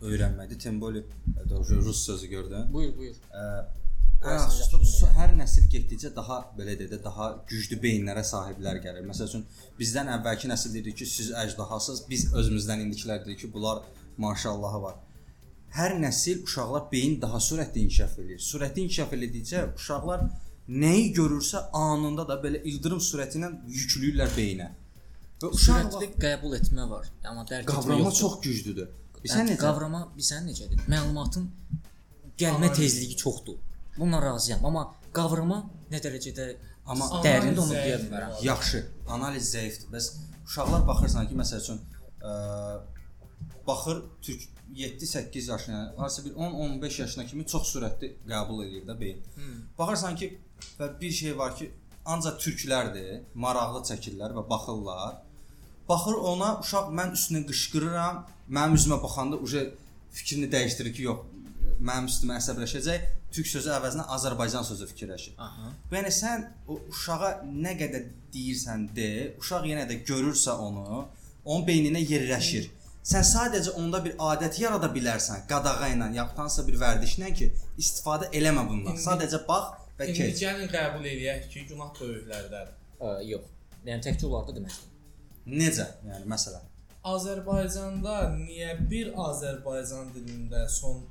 öyrənmədi. Temboli doğru rus sözü gördün. Buyur, buyur. Ən əsas hər nəsil getdikcə daha belə dedə daha güclü beyinlərə sahiblər gəlir. Məsəl üçün bizdən əvvəlki nəsil deyir ki, siz əjdahasız, biz özümüzdən indikilər deyirik ki, bunlar maşallahı var. Hər nəsil uşaqlar beyin daha sürətli inkişaf edir. Sürətli inkişaf elədikcə uşaqlar nəyi görürsə anında da belə ildırım sürəti ilə yükləyirlər beyinə. Və uşaq Sürətli qəbul etmə var, amma dərk etmə qavrama yoxdur. çox güclüdür. Bilirsən necə? qavrama bilsən necədir? Məlumatın gəlmə Analiz. tezliyi çoxdur. Bununla razıyam, amma qavrama nə dərəcədə Amma dərindir onu Analiz deyə bilmərəm. Yaxşı, analiz zəifdir. Bəs uşaqlar baxırsan ki, məsəl üçün ə, baxır türk 7-8 yaşına, harasa bir 10-15 yaşına kimi çox sürətli qəbul edir də beyin. Baxırsan ki, və bir şey var ki, ancaq türklərdir, maraqlı çəkirlər və baxırlar. Baxır ona, uşaq mən üstünə qışqırıram, mənim üzümə baxanda uje fikrini dəyişdirir ki, yox, mənim üstümə əsəbləşəcək, türk sözü əvəzinə Azərbaycan sözü fikirləşir. Aha. Yəni sən o uşağa nə qədər deyirsən de, uşaq yenə də görürsə onu, onun beyninə yerləşir. Sən sadəcə onda bir adət yarada bilərsən, qadağa ilə, yaxud hansısa bir vərdişlə ki, istifadə eləmə bundan. Sadəcə bax və İndi keç. gəlin qəbul eləyək ki, günah böyüklərdədir. Ə, yox. Yəni təkcə onlarda deməkdir. Necə? Yəni məsələn. Azərbaycanda niyə bir Azərbaycan dilində son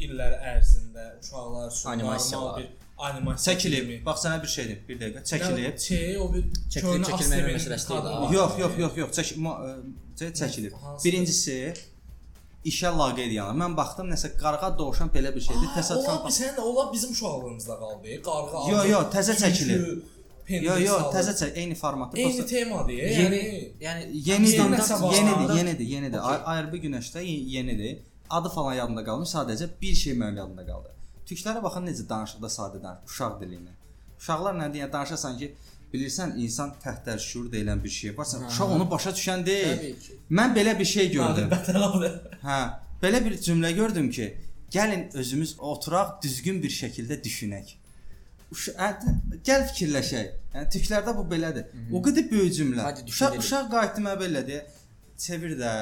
illər ərzində uşaqlar üçün Animasiya normal var. bir animasiya Çəkilib. Bax sənə bir şey deyim, bir dəqiqə. Çəkilib. Şey, o bir Çəkilib, Asteverin məsələsi deyil. Yox, yox, yox, yox. Çək çə- çəkilib. Hansı? Birincisi işə laqeyd yana. Mən baxdım nəsə qarğa dovşan belə bir şeydir. Təsadüfən bir sən ola bizim uşaqlığımızda qaldı. Qarğa. Yo, yo, təzə pendir Yo, yo, təzə çək, eyni formatda. Eyni temadır. Yeni, Yəni yəni Yenidir, Yeni yenidir, yenidir, yenidir. Ay- Ayrı bir günəşdə ye- yenidir. Adı falan yadımda qalmır, sadəcə bir şey mənim yadımda qaldı. Türklərə baxın necə danışıqda sadə danışır, uşaq dili ilə. Uşaqlar nə deyə danışırsan ki, bilirsən insan təhtər şuur deyilən bir şey varsa, uşaq onu başa düşən deyil. Mən belə bir şey gördüm. aldı. Hə, belə bir cümlə gördüm ki, gəlin özümüz oturaq, düzgün bir şəkildə düşünək. Hə, gəl fikirləşək. Yəni türklərdə bu belədir. O qədər böyük cümlə. Hadi Uşaq uşaq qayıtdı mənə belə deyir. Çevir də.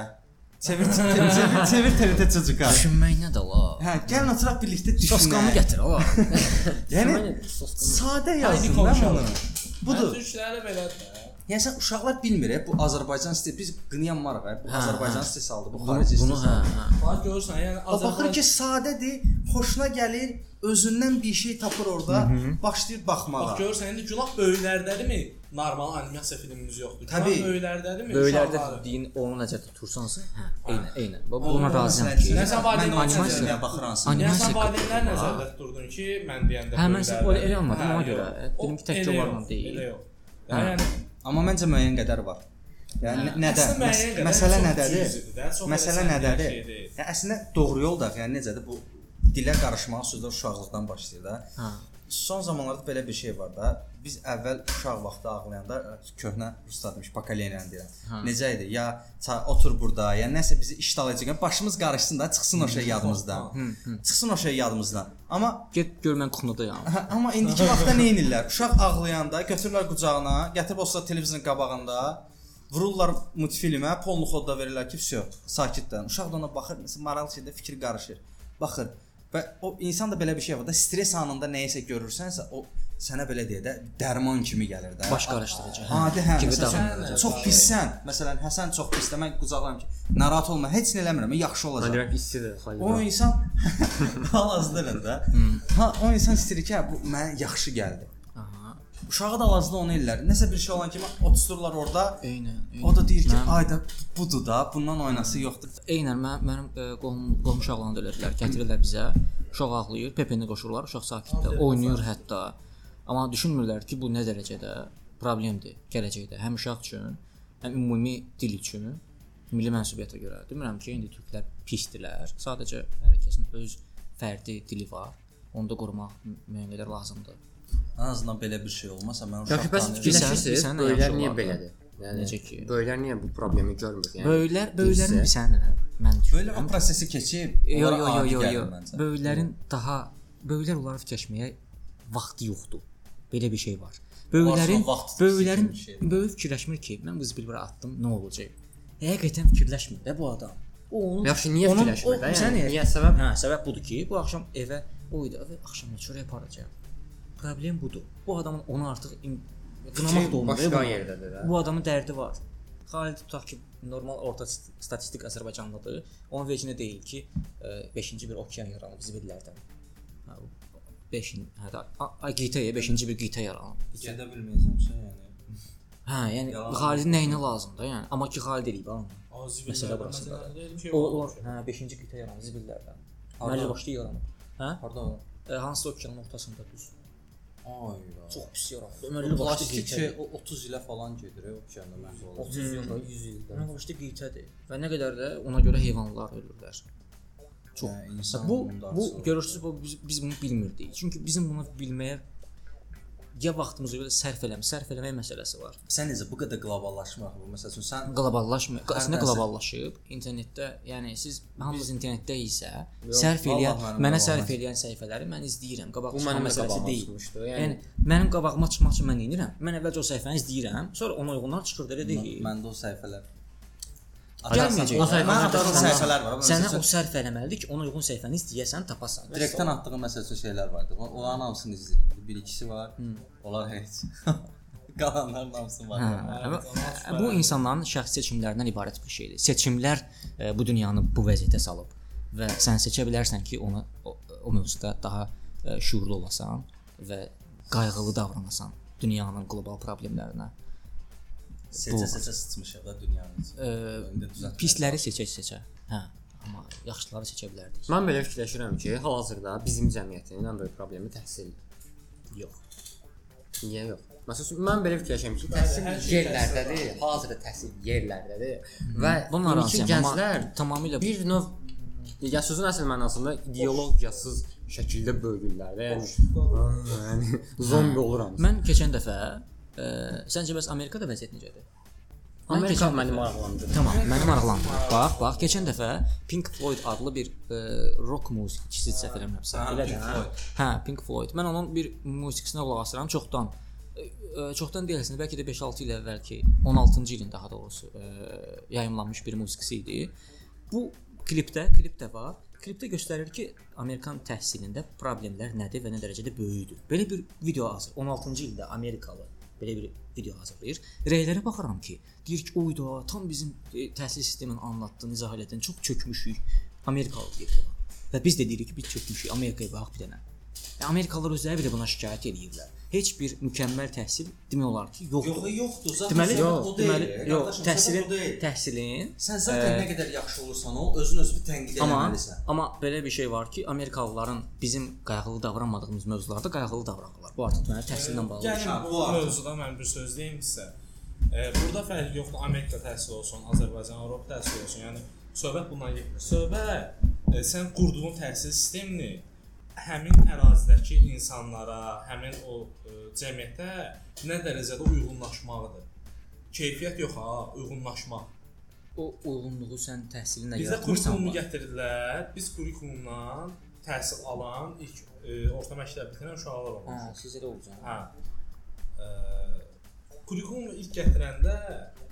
Çevir çevir çevir, çevir TRT çocuğa. Düşünmək nə də la? Hə, gəlin oturaq birlikdə Soskamı düşünək. gətir ala. *laughs* Yəni soskamı. sadə yazın da bunu. Budur. Türklərdə belədir. də. Yəni sən uşaqlar bilmir, bu Azərbaycan stil biz qınayanmarıq, bu Hə, Azərbaycan hə. stil saldı, bu xarici stil. bunu hə, hə. Bax görürsən, yəni O baxır ki, sadədir, xoşuna gəlir, özündən bir şey tapır orada, başlayır baxmağa. Bax görürsən, indi günah böyüklərdədirmi? Normal animasiya filmimiz yoxdur. Təbii. böyüklərdədirmi? Böyüklərdə uşaqlarda? deyin onu nəzərdə tutursansa, hə, eynən, eynən. Bax buna razıyam ki. Nə sən valideyn mən animasiya- animasiyaya sən Animasiya valideynlər nəzərdə tuturdun ki, mən deyəndə Hə, mən böyüklərdə- elə almadım, Hə, ona görə. O Dedim ki, təkcə elə yox, deyil. Elə yox. Hə. Yəni Amma məncə müəyyən qədər var. Yəni nə- nədə? Məsələ nədədir? Məsələ elə nədədir? Yəni əslində doğru yol da, yəni necədir bu dilə qarışmaq sözlər uşaqlıqdan başlayır da. Hə. Son zamanlarda belə bir şey var da. Biz əvvəl uşaq vaxtı ağlayanda köhnə ustad demiş, pokoleniyanı deyirəm. Necə idi? Ya ça- otur burada, ya nəsə bizi iştalayacaq. Başımız qarışsın da, çıxsın o şey yadımızdan. Çıxsın o şey yadımızdan. Amma Get gör mən kuxnudayam. Hə, amma indiki *laughs* vaxtda nə edirlər? Uşaq ağlayanda götürürlər qucağına, gətirib o sırada televizorun qabağında vururlar multfilmə, polnu xodda verirlər ki, vəsə, sakitdən. Uşaq da ona baxır, məsələn, maraqlı şeydə fikir qarışır. Baxır. Və o insan da belə bir şey var da, stres anında nəyisə görürsənsə, o sənə belə deyə də dərman kimi gəlir də. Baş qarışdırıcı. hə. Adi hə, Kimi məsələn, çox pissən. Məsələn, Həsən çox pisdə mən qucaqlayım ki, narahat olma, heç nə eləmirəm, yaxşı Mən olacaq. deyirəm istidir xalid. O insan *laughs* hal-hazırda da. Ha, o insan istəyir ki, hə, bu mənə yaxşı gəldi. Uşağı da hal-hazırda onu ellər. Nəsə bir şey olan kimi otururlar orada. Eynən. eynən. O da deyir ki, Mən- ayda budur da, bundan oynası yoxdur. Eynən mən mənim ə, qohum qohum uşaqlarını da elədilər. Gətirirlər bizə. Uşaq ağlayır, Pepeni qoşurlar, uşaq sakitdir, oynayır hətta. Amma düşünmürlər ki, bu nə dərəcədə problemdir gələcəkdə həm uşaq üçün, həm ümumi dil üçün, milli mənsubiyyətə görə. Demirəm ki, indi türklər pisdilər. Sadəcə hər kəsin öz fərdi dili var. Onu da qorumaq mü- müəyyən qədər lazımdır. Ən azından belə bir şey olmasa mən uşaq ki, bəs nə böyüklər yaxşı niyə belədir? Yəni Necə ki? Böyüklər niyə bu problemi görmür? Yəni Böyüklər, böyüklərin nə? Mən Belə o prosesi keçib, Yo yo yo yo yo. Böyüklərin daha böyüklər onları fikirləşməyə vaxtı yoxdur. Belə bir şey var. Böyüklərin böyüklərin böyük fikirləşmir ki, mən qız bir bura atdım, nə olacaq? Həqiqətən fikirləşmir də bu adam. O onun Yaxşı, niyə fikirləşmir o- də? Yəni, niyə- səbəb? Hə, səbəb budur ki, bu axşam evə oydu, evə axşam çörək aparacağam. Problem budur. Bu adamın onu artıq im- qınamaq da olmur. başqa bu- yerdədir də. Bu adamın dərdi var. Xalid tutaq ki, normal orta st- statistik Azərbaycanlıdır. Onun vecinə deyil ki, 5-ci bir okean yaranıb zibillərdən. Hə, 5 hə də Agitaya 5-ci bir qitə yaranıb. Gedə bilməyəcəmsə, yəni. Hə, yəni Yalan. Xalidin nəyinə lazımdır, yəni. Amma ki Xalid eləyib ha. onu. Aziz Məsələ burasında. şey O, o hə 5-ci qitə yaranıb zibillərdən. Məli başlı yaranıb. Hə? Harda o? E, hansı okeanın ortasında düz. Ay. Çox pis yaranıb. Ömürlü Plastik o 30 ilə falan gedir, o okeanda məhv olur. 30 il, 100 ildən. Nə başlı qitədir. Və nə qədər də ona görə heyvanlar ölürlər. Çox. Yəni, insan bu bu görürsüz bu biz, biz bunu bilmirdik. Çünki bizim bunu bilməyə ya vaxtımızı belə sərf eləmə, sərf eləmək məsələsi var. Sən necə bu qədər qloballaşmaq bu? Məsəl üçün sən Qloballaşmır. Əslində qloballaşıb internetdə, yəni siz hamınız internetdə isə sərf eləyən, mənə sərf eləyən səhifələri mən izləyirəm. Qabaq Bu mənim məsələsi deyil. Yəni Yəni mənim qabağıma çıxmaq üçün mən edirəm? Mən əvvəlcə o səhifəni izləyirəm, sonra ona uyğunlar çıxır da elə deyil. məndə o səhifələr Gəlməyəcək. O Mən səhifələr var. Sənə o sərf eləməlidir ki, ona uyğun səhifəni izləyəsən, tapasan. direktdən atdığı məsəl üçün şeylər vardı. O- Onların hamısını izləyirəm. Bir ikisi var. Onlar heç. *laughs* Qalanların hamısı var. Hə, bu insanların şəxsi seçimlərindən ibarət bir şeydir. Seçimlər e, bu dünyanı bu vəziyyətə salıb və sən seçə bilərsən ki, onu o, o mövzuda daha e, şuurlu olasan və qayğılı davranasan dünyanın qlobal problemlərinə. Seçə-seçə sıçmışıq da dünyanın içində. E, pisləri seçə-seçə. Hə, amma yaxşıları seçə bilərdik. mən belə fikirləşirəm ki, hal-hazırda bizim cəmiyyətin ən böyük problemi təhsildir. Yox. Niyə yox? Məsələn, mən belə fikirləşirəm ki, təhsil yerlərdədir, hazırda təhsil yerlərdədir və Bununla razıyam, gənclər tamamilə bir növ ya sözün əsl mənasında ideologiyasız şəkildə bölgürlər də. Yəni, yəni zombi oluram. Mən keçən dəfə e, səncə bəs Amerikada vəziyyət necədir? Amerika məni maraqlandırır. Tamam, məni maraqlandırır. Bax, bax, keçən dəfə Pink Floyd adlı bir e, rock musiqiçisi səhv eləmirəmsə, Hə, elə də. Floyd. Hə, Pink Floyd. Mən onun bir musiqisinə qulaq asıram çoxdan. E, e, çoxdan deyilsin, bəlkə də 5-6 il əvvəlki 16-cı ilin daha doğrusu e, yayımlanmış bir musiqisi idi. Bu klipdə, klip də var. Klipdə göstərir ki, Amerikan təhsilində problemlər nədir və nə dərəcədə böyükdür. Belə bir video hazır. 16-cı ildə Amerikalı belə bir video hazırlayır. Rəylərə baxıram ki, deyir ki, oyda tam bizim e, təhsil sistemini anlatdığın, izah elədin, çox çökmüşük. Amerikalı deyir buna. Və biz də deyirik ki, biz çökmüşük. Amerikaya bax bir dənə. Yəni Amerikalılar özləri belə buna şikayət edirlər. Heç bir mükəmməl təhsil demək olar ki, yoxdur. Yox, yoxdur. Zaten Deməli, yox, o deyil. deməli, yox, Qardaşım, təhsilin o deyil. təhsilin Sən zaten Ə, nə qədər yaxşı olursan ol, özün özünü tənqid etməlisən. amma belə bir şey var ki, Amerikalıların bizim qayğılı davranmadığımız mövzularda qayğılı davranırlar. Bu artıq mənim təhsillə bağlı. bir Yəni bu mövzuda mən bir söz deyim sizə. E, burada fərq yoxdur. Amerika təhsil olsun, Azərbaycan, Avropa təhsil olsun. Yəni söhbət bundan gedir. Söhbət e, sən qurduğun təhsil sistemini həmin ərazidəki insanlara, həmin o e, cəmiyyətə nə dərəcədə uyğunlaşmağıdır. Keyfiyyət yox ha, uyğunlaşmaq. O uyğunluğu sən təhsilinlə Bizə yaratmırsan. kurikulumu gətirdilər. Biz kurikulumdan təhsil alan ilk e, orta məktəb bitirən uşaqlar olmuşuq. Hə, sizə də olacaq. Hə. Eee kurikulumu ilk gətirəndə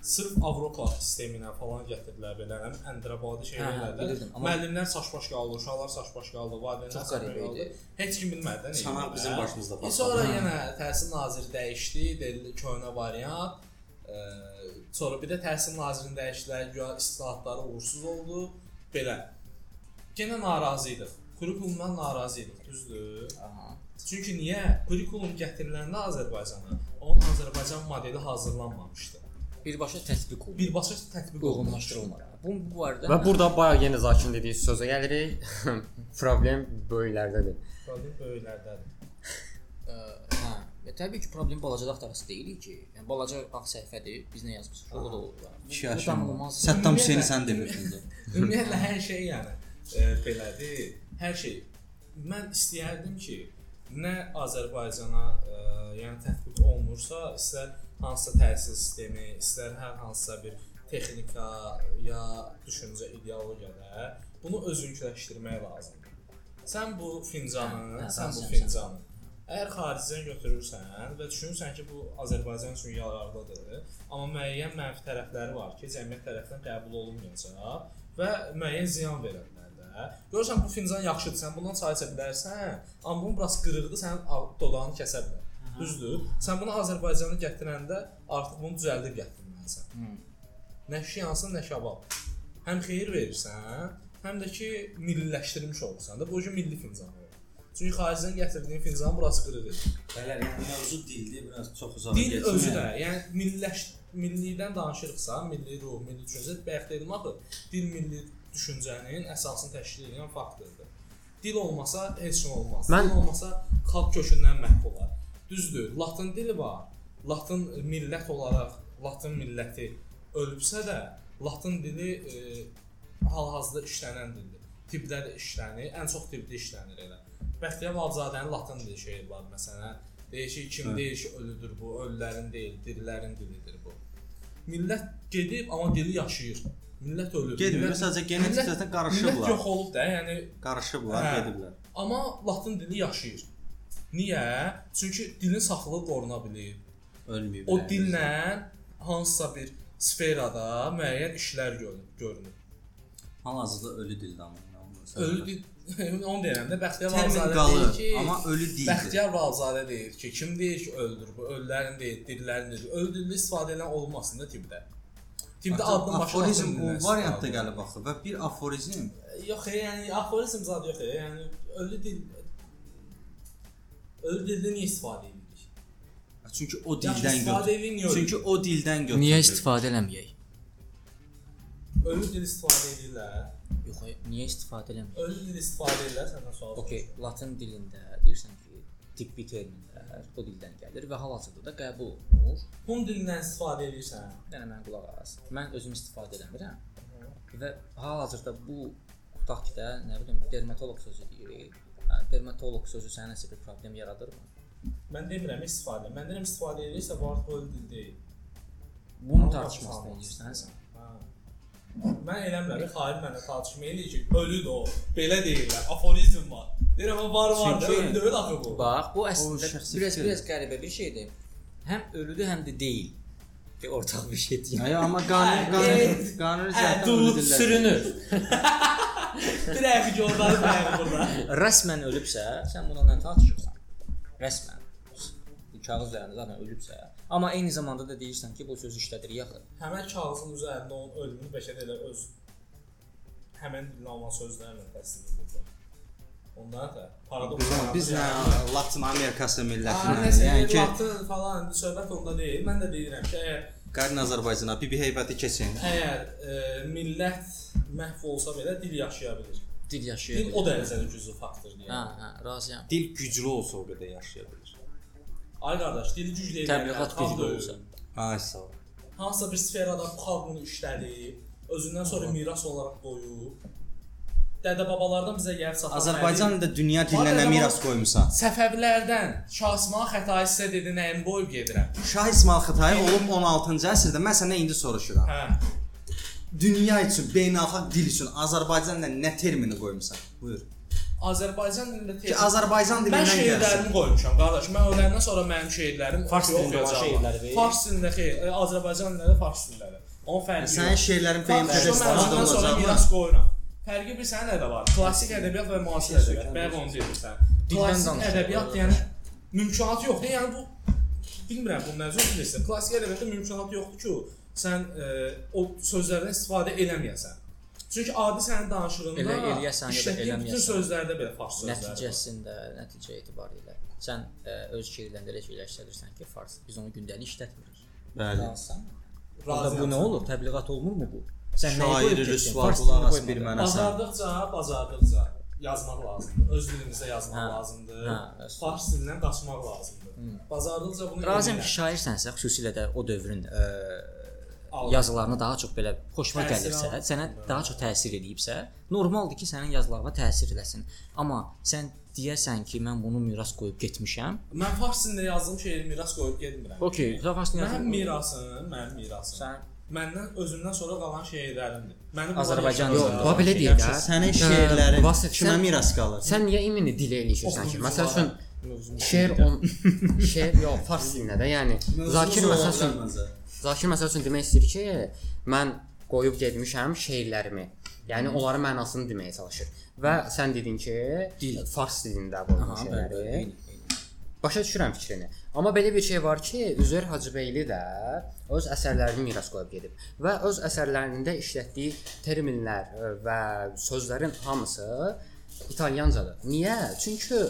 sırf Avropa sisteminə falan gətirdilər belə həm əndrabadi Hə, hə, şeylərlə. Müəllimlər saç-baş qaldı, uşaqlar saç-baş qaldı, valideynlər Çox saç-baş qəribə qaldı. idi. Heç kim bilmədi nə. Edirlər. bizim başımızda E, patladı. Sonra yenə təhsil naziri dəyişdi, dedi köhnə variant. Eee sonra bir də təhsil nazirini dəyişdilər, güya islahatları uğursuz oldu. Belə. Yenə narazı idik. Kurikulumdan narazı idik, düzdür? Aha. Çünki niyə? Kurikulum gətiriləndə Azərbaycana, onun Azərbaycan modeli hazırlanmamışdı. Birbaşa tətbiq olunur. Birbaşa tətbiq. Uyğunlaşdırılmır. Bu bu barədə Və burada bayaq yenə Zakin dediyi sözə gəlirik. *laughs* Problem böyüklərdədir. Problem böyüklərdədir. Hə, və təbii ki, problem balacada axtarası deyil ki. Yəni balaca ağ səhifədir, biz nə yazmışıq, o da olur. Danılmaz. Saddam Ümumiyyətlə- Hüseyni sən demirdin. Ümumiyyətlə hər şey yəni e, belədir. Hər şey. Mən istəyərdim ki, nə Azərbaycana e, yəni tətbiq olunursa, istər hansısa təhsil sistemi, istər hər hansısa bir texnika ya düşüncə ideologiyada bunu özünküləşdirmək lazımdır. Sən bu fincanı, Hə, hə, sən bu fincanı Əgər xaricdən götürürsən və düşünürsən ki, bu Azərbaycan üçün yararlıdır, amma müəyyən mənfi tərəfləri var ki, cəmiyyət tərəfindən qəbul olunmayacaq və müəyyən ziyan verə bilər də. Görürsən bu fincan yaxşıdır, sən bundan çay içə bilərsən, amma bunun biraz qırıqdır, sənin ağ- dodağını kəsə bilər. Düzdür? Sən bunu Azərbaycana gətirəndə artıq bunu düzəldib gətirməlisən. Hı. Nə şiyansın, nə şabab. Həm xeyir verirsən, həm də ki milliləşdirmiş olursan da. Bu gün milli fincan olur. Çünki xaricdən gətirdiyin fincan burası qırıqdır. Bəli, yəni mövzu dildir, biraz çox uzaq Dil özü də, yəni milliləş millilikdən danışırıqsa, milli ruh, milli düşüncə bayaq dedim axı, dil milli düşüncənin əsasını təşkil edən faktordur. Dil olmasa heç nə olmaz. Mən- Dil olmasa xalq kökündən məhv olar. Düzdür, latın dili var. Latın millət olaraq latın milləti ölübsə də, latın dili e, hal-hazırda işlənən dildir. Tibbdə də işlənir, ən çox tibbdə işlənir elə. Bəxtiyar Valzadənin latın dili şeiri var məsələn. Deyir ki, kim Hə. deyir ki, ölüdür bu, ölülərin deyil, dirilərin dilidir bu. Millət gedib amma dili yaşayır. Millət ölüb. Gedmir, sadəcə genetik millət- cəhətdən Millət qarışıblar. yox olub da, yəni Qarışıblar, Hə. gediblər. amma latın dili yaşayır. Niyə? Çünki dilin saflığı qoruna bilir. Ölməyib. O dillə hansısa bir sferada müəyyən işlər görünür. hal-hazırda ölü dildir amma. Ölü dil *laughs* onu deyirəm də Bəxtiyar Valzadə qalır, deyir ki, amma ölü dildir. Bəxtiyar Valzadə deyir ki, kim deyir ki, öldür bu, ölülərin deyil, dirilərin deyil. Ölü dildə istifadə edilən olmasın da tibbdə. Tibbdə adın başı aforizm o variantda gəlib axı və bir aforizm Yox, yəni aforizm zad yox, yəni ölü dil ölü dildə niyə istifadə edirik? çünki o dildən götürür. Çünki o dildən götürür. Niyə istifadə eləməyək? Ölü dil istifadə edirlər. Yox, niyə istifadə eləməyək? Ölü dil istifadə edirlər səndən sual. Okay, latın dilində deyirsən ki, tibbi terminlər o dildən gəlir və hal-hazırda da qəbul olunur. Hun dilindən istifadə edirsən. Yəni mən qulaq as. Mən özüm istifadə eləmirəm. Və hal-hazırda bu tutaq ki də, nə bilim, dermatoloq sözü deyirik. Hə, dermatoloq sözü sənə nəsə bir problem yaradırmı? Mən demirəm istifadə. Mən deyirəm istifadə edirsə bu artıq ölü dil deyil. Edirsən sən. Hə. Mən eləmirəm, xair mənə tartışma eləyir ki, ölüdür o. Belə deyirlər, aforizm var. Deyirəm, var var da, ölü deyil axı bu. Bax, bu əslində biraz biraz qəribə bir şeydir. Həm ölüdür, həm də deyil. Bir ortaq bir şey deyil. Ay amma qanun Hə, qanun e, qanun Hə, zaten dur. Sürünür. *laughs* Bir əfi görməli mənim burada. Rəsmən ölübsə, sən bununla tartışırsan. Rəsmən. Bu kağız üzərində zaten ölübsə, amma eyni zamanda da deyirsən ki, bu söz işlədir yaxı. Həmin kağızın üzərində onun ölümünü bəlkə də elə öz həmin olan sözlərlə təsdiq edir. Ondan da paradoks. Biz, nə Latin Amerikası Hə, millətinə, yəni ki, Latın falan söhbət onda deyil. Mən də deyirəm ki, əgər Qarın Azərbaycana bibi heybəti keçin. əgər e, millət məhv olsa belə dil yaşaya bilir. Dil Dil yaşayır. o dərəcədə güclü faktordur Hə, yəni. hə, razıyam. Dil güclü olsa o qədər yaşaya bilər. Ay qardaş, dili eləyən Təbliğat güclü deyil. olsa. Ay sağ ol. Hansısa bir sferada bu xalq bunu işlədib, özündən sonra miras olaraq qoyub. Dədə-babalardan bizə gəlib çatan. Azərbaycan da dünya dilinə nə miras qoymusan? Səfəvilərdən Şah İsmail Xətai sizə dedi nəyin boy gedirəm. Şah İsmail Xətai olub 16-cı əsrdə mən səndən indi soruşuram. Hə. Dünya üçün, beynəlxalq dil üçün Azərbaycanla nə termini qoymusan? Buyur. Azərbaycan dilində Ki Azərbaycan Mən dilindən gəlsin. şeirlərimi qoymuşam qardaş. Mən öləndən sonra mənim şeirlərim Fars dilində olan şeirləri. Fars dilində xeyr, e, Azərbaycan dilində fars dilləri. Onun fərqi Sənin yox. şeirlərin mən istifadə ondan sonra olacaq. miras qoyuram. Fərqi bir sənin nədə var? Klassik ədəbiyyat və müasir ədəbiyyat. Bayaq onu deyirsən. Klassik ədəbiyyat yəni mümkünatı yoxdur. Yəni bu bilmirəm bu cür bilirsən. Klassik ədəbiyyatda mümkünatı yoxdur ki, sən e, o sözlərdən istifadə eləməyəsən. Çünki adi sənin danışığında Elə eləyəsən ya da işlətdiyin bütün eləməyəsən. sözlərdə belə fars sözlər var. Nəticəsində, nəticə etibarilə sən ə, öz şeirlərində elə işlədirsən ki, fars. Biz onu gündəlik işlətmirik. Bəli. Razıyam bu nə olur? Təbliğat olmurmu bu? Sən qoyub getdin? rüsva Fars qulaq as bir mənə. Bacardıqca, bacardıqca yazmaq lazımdır. Öz dilimizdə yazmaq Hə. lazımdır. Hə. Fars dilindən qaçmaq lazımdır. Bacardıqca bunu Razıyam edirəm. ki, şairsənsə, xüsusilə də o dövrün ə, Al. Yazılarına daha çox belə xoşuma Təsir gəlirsə, sənə daha çox təsir edibsə, normaldır ki, sənin yazılarına təsir eləsin. Amma sən deyəsən ki, mən bunu miras qoyub getmişəm. Mən fars dilində yazdığım şeiri miras qoyub getmirəm. Okay, sən fars dilində Mənim mirasım, mənim mirasım. sən Məndən özümdən sonra qalan şeirlərimdir. Mənim Azərbaycan Yox, dilində. bu belə deyil də. Sənin Ə, şeirlərin kimə miras qalır? Sən niyə imini dilə eləyirsən ki? Məsəl üçün şeir on şeir yox, fars dilində də, yəni Zakir məsəl üçün Zakir məsəl üçün demək istəyir ki, mən qoyub getmişəm şeirlərimi. Yəni onların mənasını deməyə çalışır. Və sən dedin ki, dil fars dilində qoymuş şeirləri. Başa düşürəm fikrini. Amma belə bir şey var ki, Üzeyir Hacıbəyli də öz əsərlərini miras qoyub gedib və öz əsərlərində işlətdiyi terminlər ə, və sözlərin hamısı italyancadır. Niyə? Çünki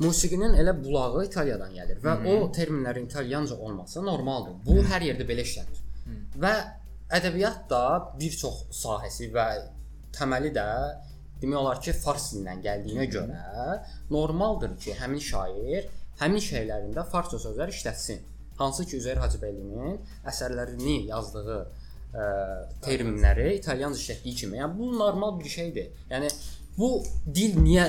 musiqinin elə bulağı İtaliyadan gəlir və o terminlərin italyanca olması normaldır. Bu hər yerdə belə işlənir. Və ədəbiyyat da bir çox sahəsi və təməli də demək olar ki, fars dilindən gəldiyinə görə normaldır ki, həmin şair həmin şeirlərində farsça sözlər işlətsin. Hansı ki, Üzeyir Hacıbəylinin əsərlərini yazdığı ə, terminləri italyanca işlətdiyi kimi. Yəni bu normal bir şeydir. Yəni bu dil niyə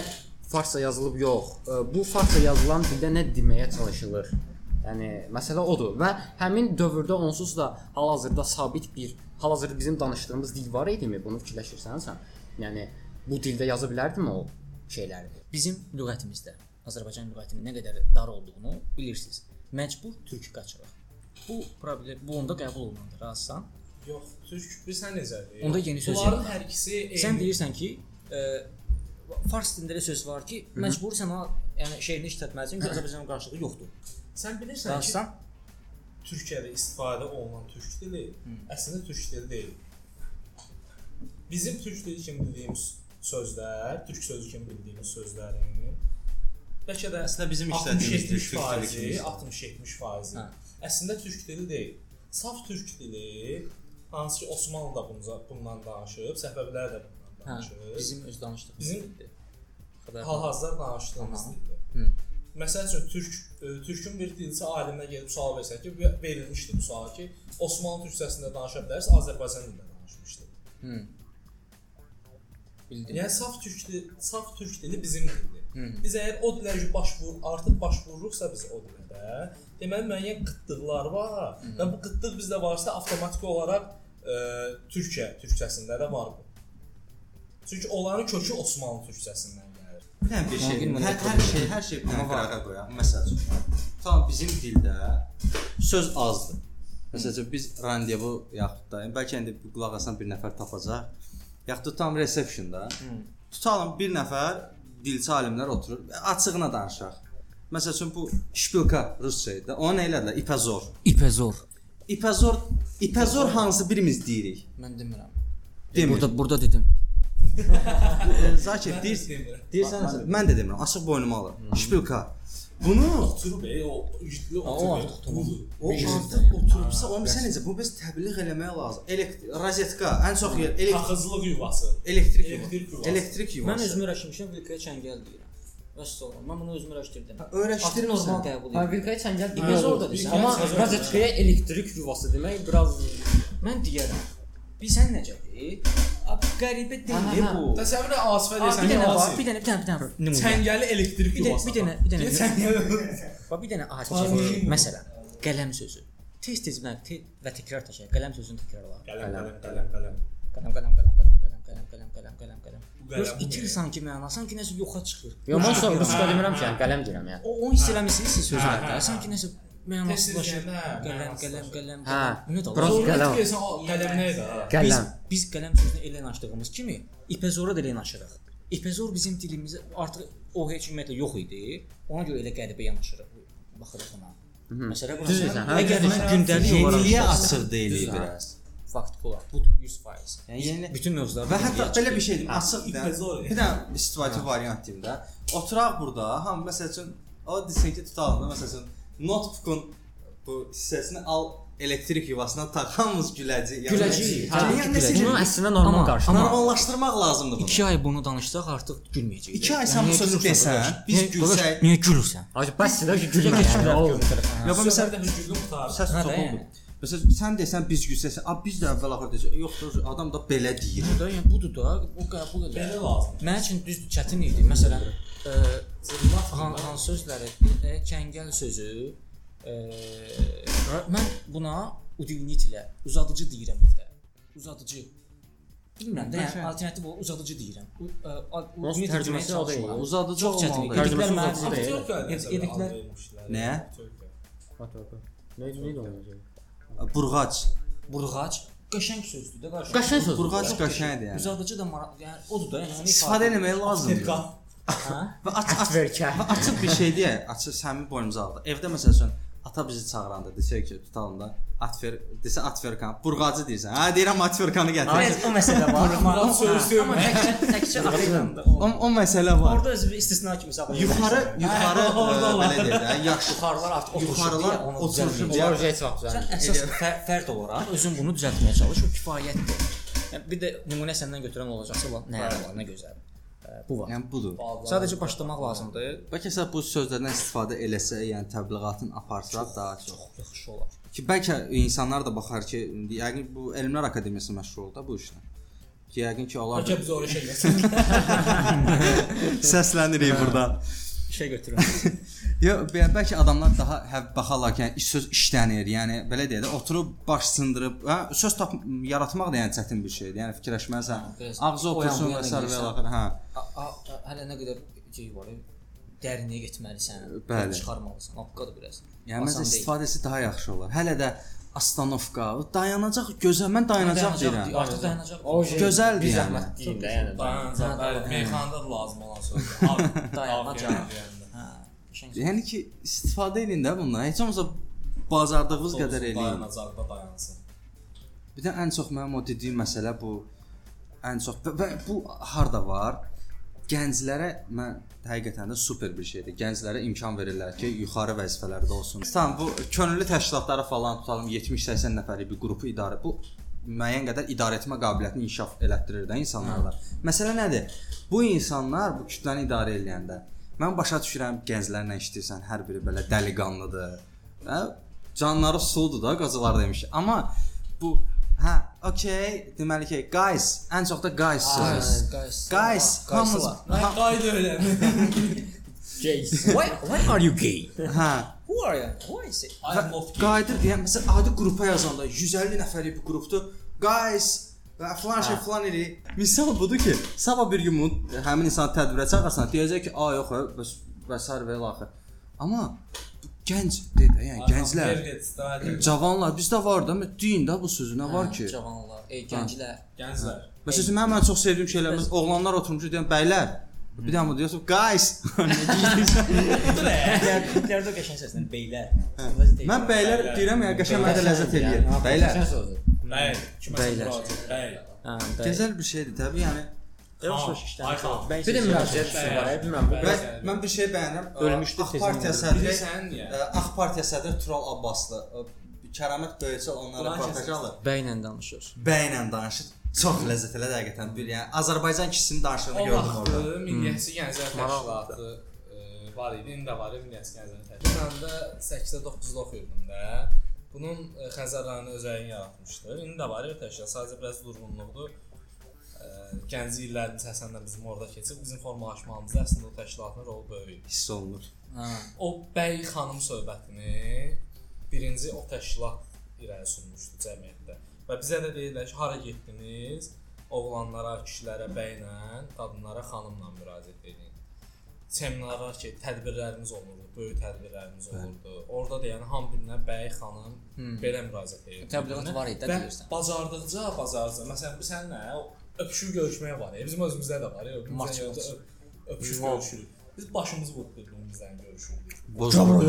farsça yazılıb yox? Ə, bu farsça yazılan dildə nə deməyə çalışılır? Yəni məsələ odur və həmin dövrdə onsuz da hal-hazırda sabit bir hal-hazırda bizim danışdığımız dil var idimi? Bunu fikirləşirsən sən? Yəni bu dildə yaza bilərdimi o şeyləri? Bizim lüğətimizdə Azərbaycan lüğətinin nə qədər dar olduğunu bilirsiniz. Məcbur türk qaçırıq. Bu problem bu onda qəbul olunmalıdır. Razısan? Yox, türk bilirsən necədir? Onda yeni söz Bunların hər ikisi eyni. Sən deyirsən ki, ə, fars dilində də söz var ki, məcbur sən o yəni şeirini işlətməlisən, çünki Azərbaycanın qarşılığı yoxdur. sən bilirsən ki, Razısan? Türkiyədə istifadə olunan türk dili əslində türk dili deyil. Bizim türk dili kimi bildiyimiz sözlər, türk sözü kimi bildiyimiz sözlərin bəlkə də Əslində bizim işlədiyimiz dil 60-70 türk dili faizi, kimi. 60-70 faizi. Hə. Əslində türk dili deyil. Saf türk dili hansı ki Osmanlı da bunca bundan danışıb, Səfəvilər də bundan Hə, bizim öz danışdığımız Bizim dildir. Hal-hazırda danışdığımız dildir. Hı. Məsəl üçün türk e, türkün bir dilçi aliminə gəlib sual versə ki, verilmişdi bu sual ki, Osmanlı türkçəsində danışa bilərsə, Azərbaycan dilində danışmışdı. Hı. Bildim. Yəni saf türk dili, saf türk dili bizim dildir. Biz əgər o dilə başvur, artıq başvururuqsa biz o dildə, deməli müəyyən qıtlıqlar var və bu qıtlıq bizdə varsa avtomatik olaraq ə, Türkiyə türkçəsində də var bu. Çünki onların kökü Osmanlı türkçəsindən gəlir. Bir dənə bir şey, hər, hər şey, hər şey bir dənə qırağa qoyaq. Məsəl üçün, tam bizim dildə söz azdır. Məsəl üçün biz randevu yaxud da bəlkə indi bu qulaq asan bir nəfər tapacaq. Yaxud da tam receptionda. Tutalım bir nəfər dilçi alimlər oturur, açığına danışaq. Məsəl üçün bu şpilka rusca idi. Onu nə elədilər? İpazor. İpezor. İpazor, İpazor hansı birimiz deyirik? Mən demirəm. Demir. Burada burada dedim. Zakir deyir, demirəm. deyirsən mən də demirəm. Açıq boynuma alıram. Şpilka. Bunu Oturub ey o yüklü oturub. O artıq oturubsa, onu sən necə bu biz təbliğ eləmək lazım. Elektrik rozetka, ən çox yer elektrik taxızlıq yuvası. elektrik Elektrik yuvası. Elektrik yuvası. Mən özümü rəşmişəm, vilkaya çəngəl deyirəm. Vəssalam. Mən bunu özümü rəşdirdim. Öyrəşdirmirsən. normal qəbul Ha edirəm. vilkaya çəngəl oldu. desən. Amma rozetkaya elektrik yuvası demək biraz Mən deyərəm. Bilirsən necədir? Ab qəribə deyil bu. Təsəvvür et Asifə deyirsən. Bir dənə var, bir dənə, bir dənə, bir dənə. Nümunə. Çəngəli elektrik yuvası. Bir dənə, bir dənə, bir dənə. Bax bir dənə ağac çəkir. Məsələn, qələm sözü. Tez-tez və təkrar təşəkkür. Qələm sözünü təkrarla. Qələm, qələm, qələm. Qələm, qələm, qələm, qələm qələm, qələm, qələm, qələm, qələm. Yox, itir sanki məna, sanki nəsə yoxa çıxır. Yox, mən sonra rus demirəm ki, qələm deyirəm yəni. O 10 hiss eləmisiniz siz sözlərdə. Sanki nəsə mənasızlaşır. Qələm, qələm, qələm, Hə, qələm. Bu də? biraz Sonra qələm. Qələm. qələm nə idi? ha? Biz, Qələm. biz qələm sözünü elə yanaşdığımız kimi ipezora da elə yanaşırıq. İpezor bizim dilimizə artıq o heç ümumiyyətlə yox idi. Ona görə elə qəribə yanaşırıq. Baxırıq ona. Məsələ Düz burası. deyirsən, hə, Əgər gündəlik Yeniliyə açıq deyilik biraz. Fakt olaraq budur 100%. Yəni yeni Bütün mövzular və hətta belə bir şeydir, açıq dənə bir dənə istifadə variant deyim də. Oturaq burada, ham məsəl üçün o desin ki, tutalım da məsəl üçün notebookun bu hissəsini al elektrik yuvasına tax, hamımız güləcəyik. Yəni- Güləcəyik, Hə, yəni güləcəyik. Bunu əslində normal amma- normallaşdırmaq lazımdır bunu. 2 ay bunu danışsaq artıq gülməyəcəyik. 2 ay sən bu sözü desən, biz gülsək, Niyə gülürsən? Hacı bəs də ki gülmə yəni. O Ya bu məsəl Məsələn, biz güldüm qutardı. səs Hə, yəni. Məsələn sən desən biz gülsək, a biz də əvvəl axır desə, yoxdur, adam da belə deyir. Da, yəni budur da, o qəbul edir. Belə lazım. Mənim üçün düzdür, çətin idi. Məsələn, ə, han, hansı sözləri, ə, kəngəl sözü, ə, ra- mən buna udilnit ilə uzadıcı deyirəm evdə. Uzadıcı. Bilmirəm də, yəni Bəşər. alternativ o uzadıcı deyirəm. U- ə, a- Onsuz udilnit tərcüməsi deməyə o deyil. çalışmıram. Uzadıcı Çox çətin. olmalıdır. Dediklər Tərcüməsi mənə uzadıcı deyil. Yediklər Nəyə? Nə nə olacaq? Burğac. burğac qəşəng sözdür də qarşı. Qəşəng sözdür. Burğac Çox qəşəngdir yəni. Uzadıcı da maraq, yəni odur da, yəni onu İstifadə etmək lazımdır. Hə? Və aç aç Verkə. və açıq bir şey deyə, açıq səmimi boynumuza aldı. Evdə məsəl üçün ata bizi çağıranda desək ki, tutalım da Atfer desə Atferkan, Burğacı deyirsən. Hə deyirəm Atferkanı gətir. Biraz o məsələ var. Amma söz amma təkcə Afrikanda. O, o məsələ var. Orada özü istisna kimi saxlayır. Yuxarı, yuxarı *laughs* orada var. belə deyək də, yaxşı yuxarılar artıq yuxarılar deyə. Onlar heç vaxt Sən əsas fə fərd olaraq özün bunu düzəltməyə çalış, o kifayətdir. Yəni bir də nümunə səndən götürən olacaqsa, nə var, nə gözəl. Bu var. Yəni budur. Sadəcə başlamaq lazımdır. Bəlkə sən bu sözlərdən istifadə eləsə, yəni təbliğatın aparsa daha çox. Yaxşı olar. Ki bəlkə insanlar da baxar ki, indi yəqin bu Elmlər Akademiyası məşğul da bu işlə. Ki yəqin ki onlar Bəlkə biz oraya şey *laughs* eləsin. səslənirik burada. İşə götürün. *laughs* Yox, bə- bəlkə adamlar daha hə baxarlar ki, yəni iş söz işlənir. Yəni belə deyək də oturub baş sındırıb, hə, söz tap yaratmaq da yəni çətin bir şeydir. Yəni fikirləşməlisən. Ağzı otursun və sər və axır, hə. Hələ nə qədər şey var. Dərinliyə getməlisən. Çıxarmalısan. Haqqıdır biraz. Yəni məncə istifadəsi daha yaxşı olar. Hələ də astanovka, dayanacaq gözəl. Mən dayanacaq deyirəm. Artıq dayanacaq. Gözəldir bir zəhmət deyim də yəni. Dayanacaq. Bəli, meyxanada da lazım olan sözdür. *laughs* Dayanacaq. Hə. Yəni ki, istifadə edin də bundan. Heç olmasa bazardığınız qədər eləyin. Dayanacaqda dayansın. Bir də ən çox mənim o dediyim məsələ bu ən çox və, və bu harda var? Gənclərə mən həqiqətən də super bir şeydir. Gənclərə imkan verirlər ki, yuxarı vəzifələrdə olsun. Tamam, bu könüllü təşkilatları falan tutalım 70-80 nəfərlik bir qrupu idarə bu müəyyən qədər idarə etmə qabiliyyətini inkişaf elətdirir də insanlarda. Məsələ nədir? Bu insanlar bu kütləni idarə edəndə mən başa düşürəm gənclərlə işləyirsən, hər biri belə dəliqanlıdır. Hə? Canları suludur da qazılar demiş. Amma bu hə, okay, deməli ki, guys, ən çox da guys sözü. Guys. Guys, hamımız Mən qayda öyrəndim. Gays. Why why are you gay? Hə. Who are you? Why is it? I am not gay. Qayıdır deyən məsələn adi qrupa yazanda 150 nəfərlik bir qrupdur. Guys və falan şey falan elə. Misal budur ki, sabah bir gün bunu həmin insanı tədbirə çağırsan, deyəcək ki, "A yox, bəs bəsər və ilaxır." Amma gənc dedi, yəni gənclər, cavanlar bizdə var da, deyin də bu sözü nə var ki? Cavanlar, ey gənclər. Gənclər. Məsələn, mənim ən çox sevdiyim şeylərimiz oğlanlar oturmuş deyən bəylər. Bir dənə *laughs* deyirsən, guys. Türklərdə qəşəng səslən beylər. Mən bəylər deyirəm, yəni qəşəng mənə də ləzzət eləyir. Bəylər. Bəy, Bəylər. Hə, Gözəl bir şeydir təbii, yəni Müraciət bir şey var, bilmirəm bu. Mən, mən bir şey bəyənirəm. Ölmüşdür Ağ tezən Partiya sədri, ə, Ağ Partiya sədri Tural Abbaslı, Kəramət Böyücü onlara kəsin. alır. Bəylə danışır. Bəylə danışır. Çox ləzzət elə həqiqətən bir yəni Azərbaycan kişisinin danışığını gördüm orada. Milliyyətçi Gənclər Təşkilatı e, var idi, indi də var Milliyyətçi Gənclər Təşkilatı. Mən də 8-də 9-da oxuyurdum da. Bunun e, Xəzər rayonu özəyini yaratmışdı. İndi də var təşkilat, sadəcə biraz durğunluqdur. E, Gənc illərimiz Həsənlə bizim orada keçib, bizim formalaşmamızda əslində o təşkilatın rolu böyük. Hiss olunur. Hə. O bəy xanım söhbətini birinci o təşkilat irəli sürmüşdü cəmiyyətdə. Və bizə də deyirlər ki, hara getdiniz? Oğlanlara, kişilərə bəylə, qadınlara xanımla müraciət edin. Seminarlar ki, tədbirlərimiz olurdu, böyük tədbirlərimiz olurdu. Orada da yəni hamı birinə bəy, xanım belə müraciət edirdi. Təbliğat var idi, deyirsən. bacardıqca, bacardıqca. Məsələn, sən nə? Öpüşüb görüşmək var. ya, Bizim özümüzdə də var. ya, Maç, maç. öp- öpüşüb görüşürük. Biz başımızı vurduqlarımızdan görüşürdük. Bozqurd.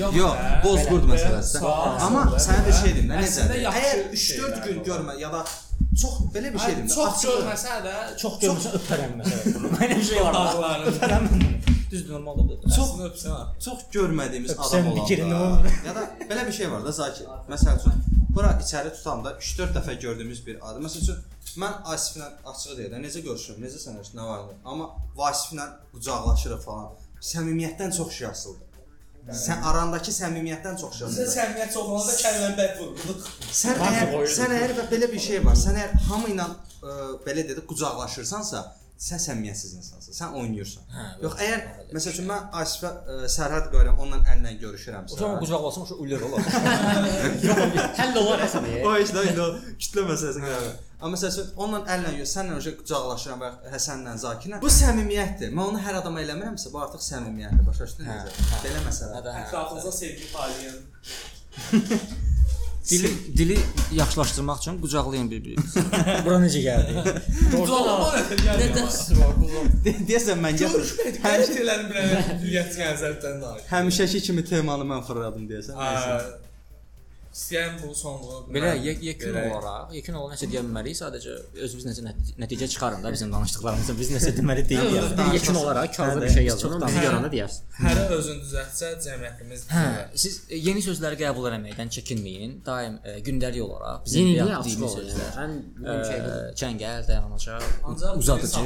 Yox, Yox, Bozqurd məsələsi. Amma sənə bir şey deyim, nə necədir? Əgər 3-4 şeylər gün görmə ya da çox belə bir şey deyim. də, Çox görməsə də Çox görməsən öpərəm məsələn bunu. Mənim şey var. dağlarını Düz normaldır. Çox öpsən. çox görmədiyimiz adam olanda ya da belə bir şey var da Zakir. Məsəl üçün bura içəri tutanda 3-4 dəfə gördüyümüz bir adam. Məsəl üçün mən Asiflə açıq deyirəm, necə görüşürəm, necə sənə nə vardı? Amma Vasiflə qucaqlaşırıq falan. Səmimiyyətdən çox şey asılıdır. Sən arandakı səmimiyyətdən çox şey Sən asılıdır. səmiyyət çox olanda kəlməni bək vurduq. Sən əgər sən əgər və belə bir şey var. Sən əgər hamı ilə ə, belə dedik qucaqlaşırsansa, sən səmimiyyətsiz insansan. Sən oynayırsan. Yox, əgər məsəl üçün mən Asifə ə, sərhəd qoyuram, onunla əllə görüşürəmsə. O zaman qucaqlasam şu ölür *laughs* olar. Həll olar əsən. O indi o kütlə məsələsini qoyuram. Amma məsəl üçün onunla əllə yox, sənlə öncə qucaqlaşıram və Həsənlə, Zakirlə. Bu səmimiyyətdir. Mən onu hər adama eləmirəmsə, bu artıq səmimiyyətdir. Başa düşdün necə? Belə məsələ. Ətrafınıza sevgi paylayın. *laughs* Dili dili yaxşılaşdırmaq üçün qucaqlayın bir-birinizi. *laughs* Bura necə gəldi? *laughs* Nədən? Deyəsən mən gətirdim. Görüşmək qəzetlərin bir Milliyyətçi Gənclərdən danış. Həmişəki kimi temanı mən fırladım deyəsən. İstəyən bu sonluğu. Belə mən ye- yekun verək. olaraq, yekun olaraq nəsə deyə bilmərik, sadəcə özümüz necə nəticə, çıxarın da bizim danışdıqlarımızı biz nəsə deməli deyil. Yox, yəni. Bir yekun olaraq kağıza bir şey yazın, bizi görəndə deyərsən. Hərə özünü düzəltsə cəmiyyətimiz Hə, siz e, yeni sözləri qəbul etməkdən çəkinməyin. Daim e, gündəlik olaraq bizim olur. sözlər. Ən Ə, mühüm şeydir. çəngəl, dayanacaq, uzadıcı,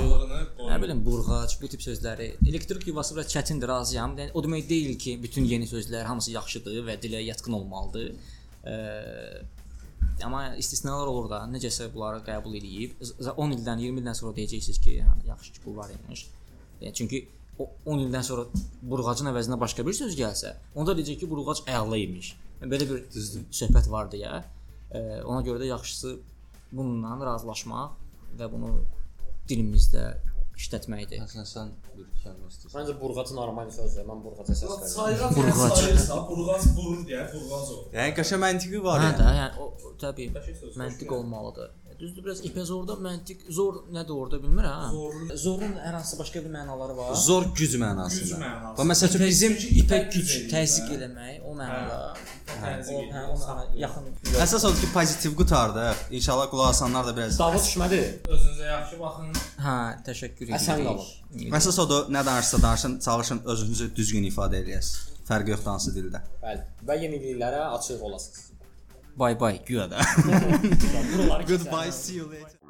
nə bilim, burğac, bu tip sözləri. Elektrik yuvası biraz çətindir, razıyam. Yəni o demək deyil ki, bütün yeni sözlər hamısı yaxşıdır və dilə yatqın olmalıdır. Ə, amma istisnalar olur da. Necəsə bunları qəbul z- 10 ildən, 20 ildən sonra deyəcəksiniz ki, hə, yaxşı ki, bu var imiş. Yəni çünki o 10 ildən sonra burğacın əvəzinə başqa bir söz gəlsə, onda deyəcək ki, burğac əla imiş. Yəni, Belə bir düzdür söhbət var deyə. Ə, ona görə də yaxşısı bununla razılaşmaq və bunu dilimizdə işlətməkdir. Sən sən bir kəlmə istəyirsən. Məncə burğac normal sözdür. Mən burğaca səs verirəm. Burğac. sayırsa, burğaz burur deyə burğaz olur. Yəni qəşəng məntiqi var Hə də, yəni o, o təbii məntiq olmalıdır. Düzdür, biraz epizodda məntiq zor nədir orada bilmirəm. Zorlu. Zorun hər hansı başqa bir mənaları var. Zor güc mənasında. Güc mənasında. Və məsəl üçün bizim ipək güc təzyiq hə. eləmək o mənada. Təzyiq O, edir, hə, ona saxlayır. yaxın. əsas odur ki, pozitiv qutardıq. İnşallah qulaq asanlar da biraz Dava düşmədi. Özünüzə yaxşı baxın. Hə, təşəkkür edirəm. Əsən qalın. Əsas odur, nə danışsa danışın, çalışın özünüzü düzgün ifadə eləyəsiniz. Fərqi yoxdur hansı dildə. Bəli. Və yeniliklərə açıq olasınız. Bay bay, güya da. Buraları Goodbye, see you later.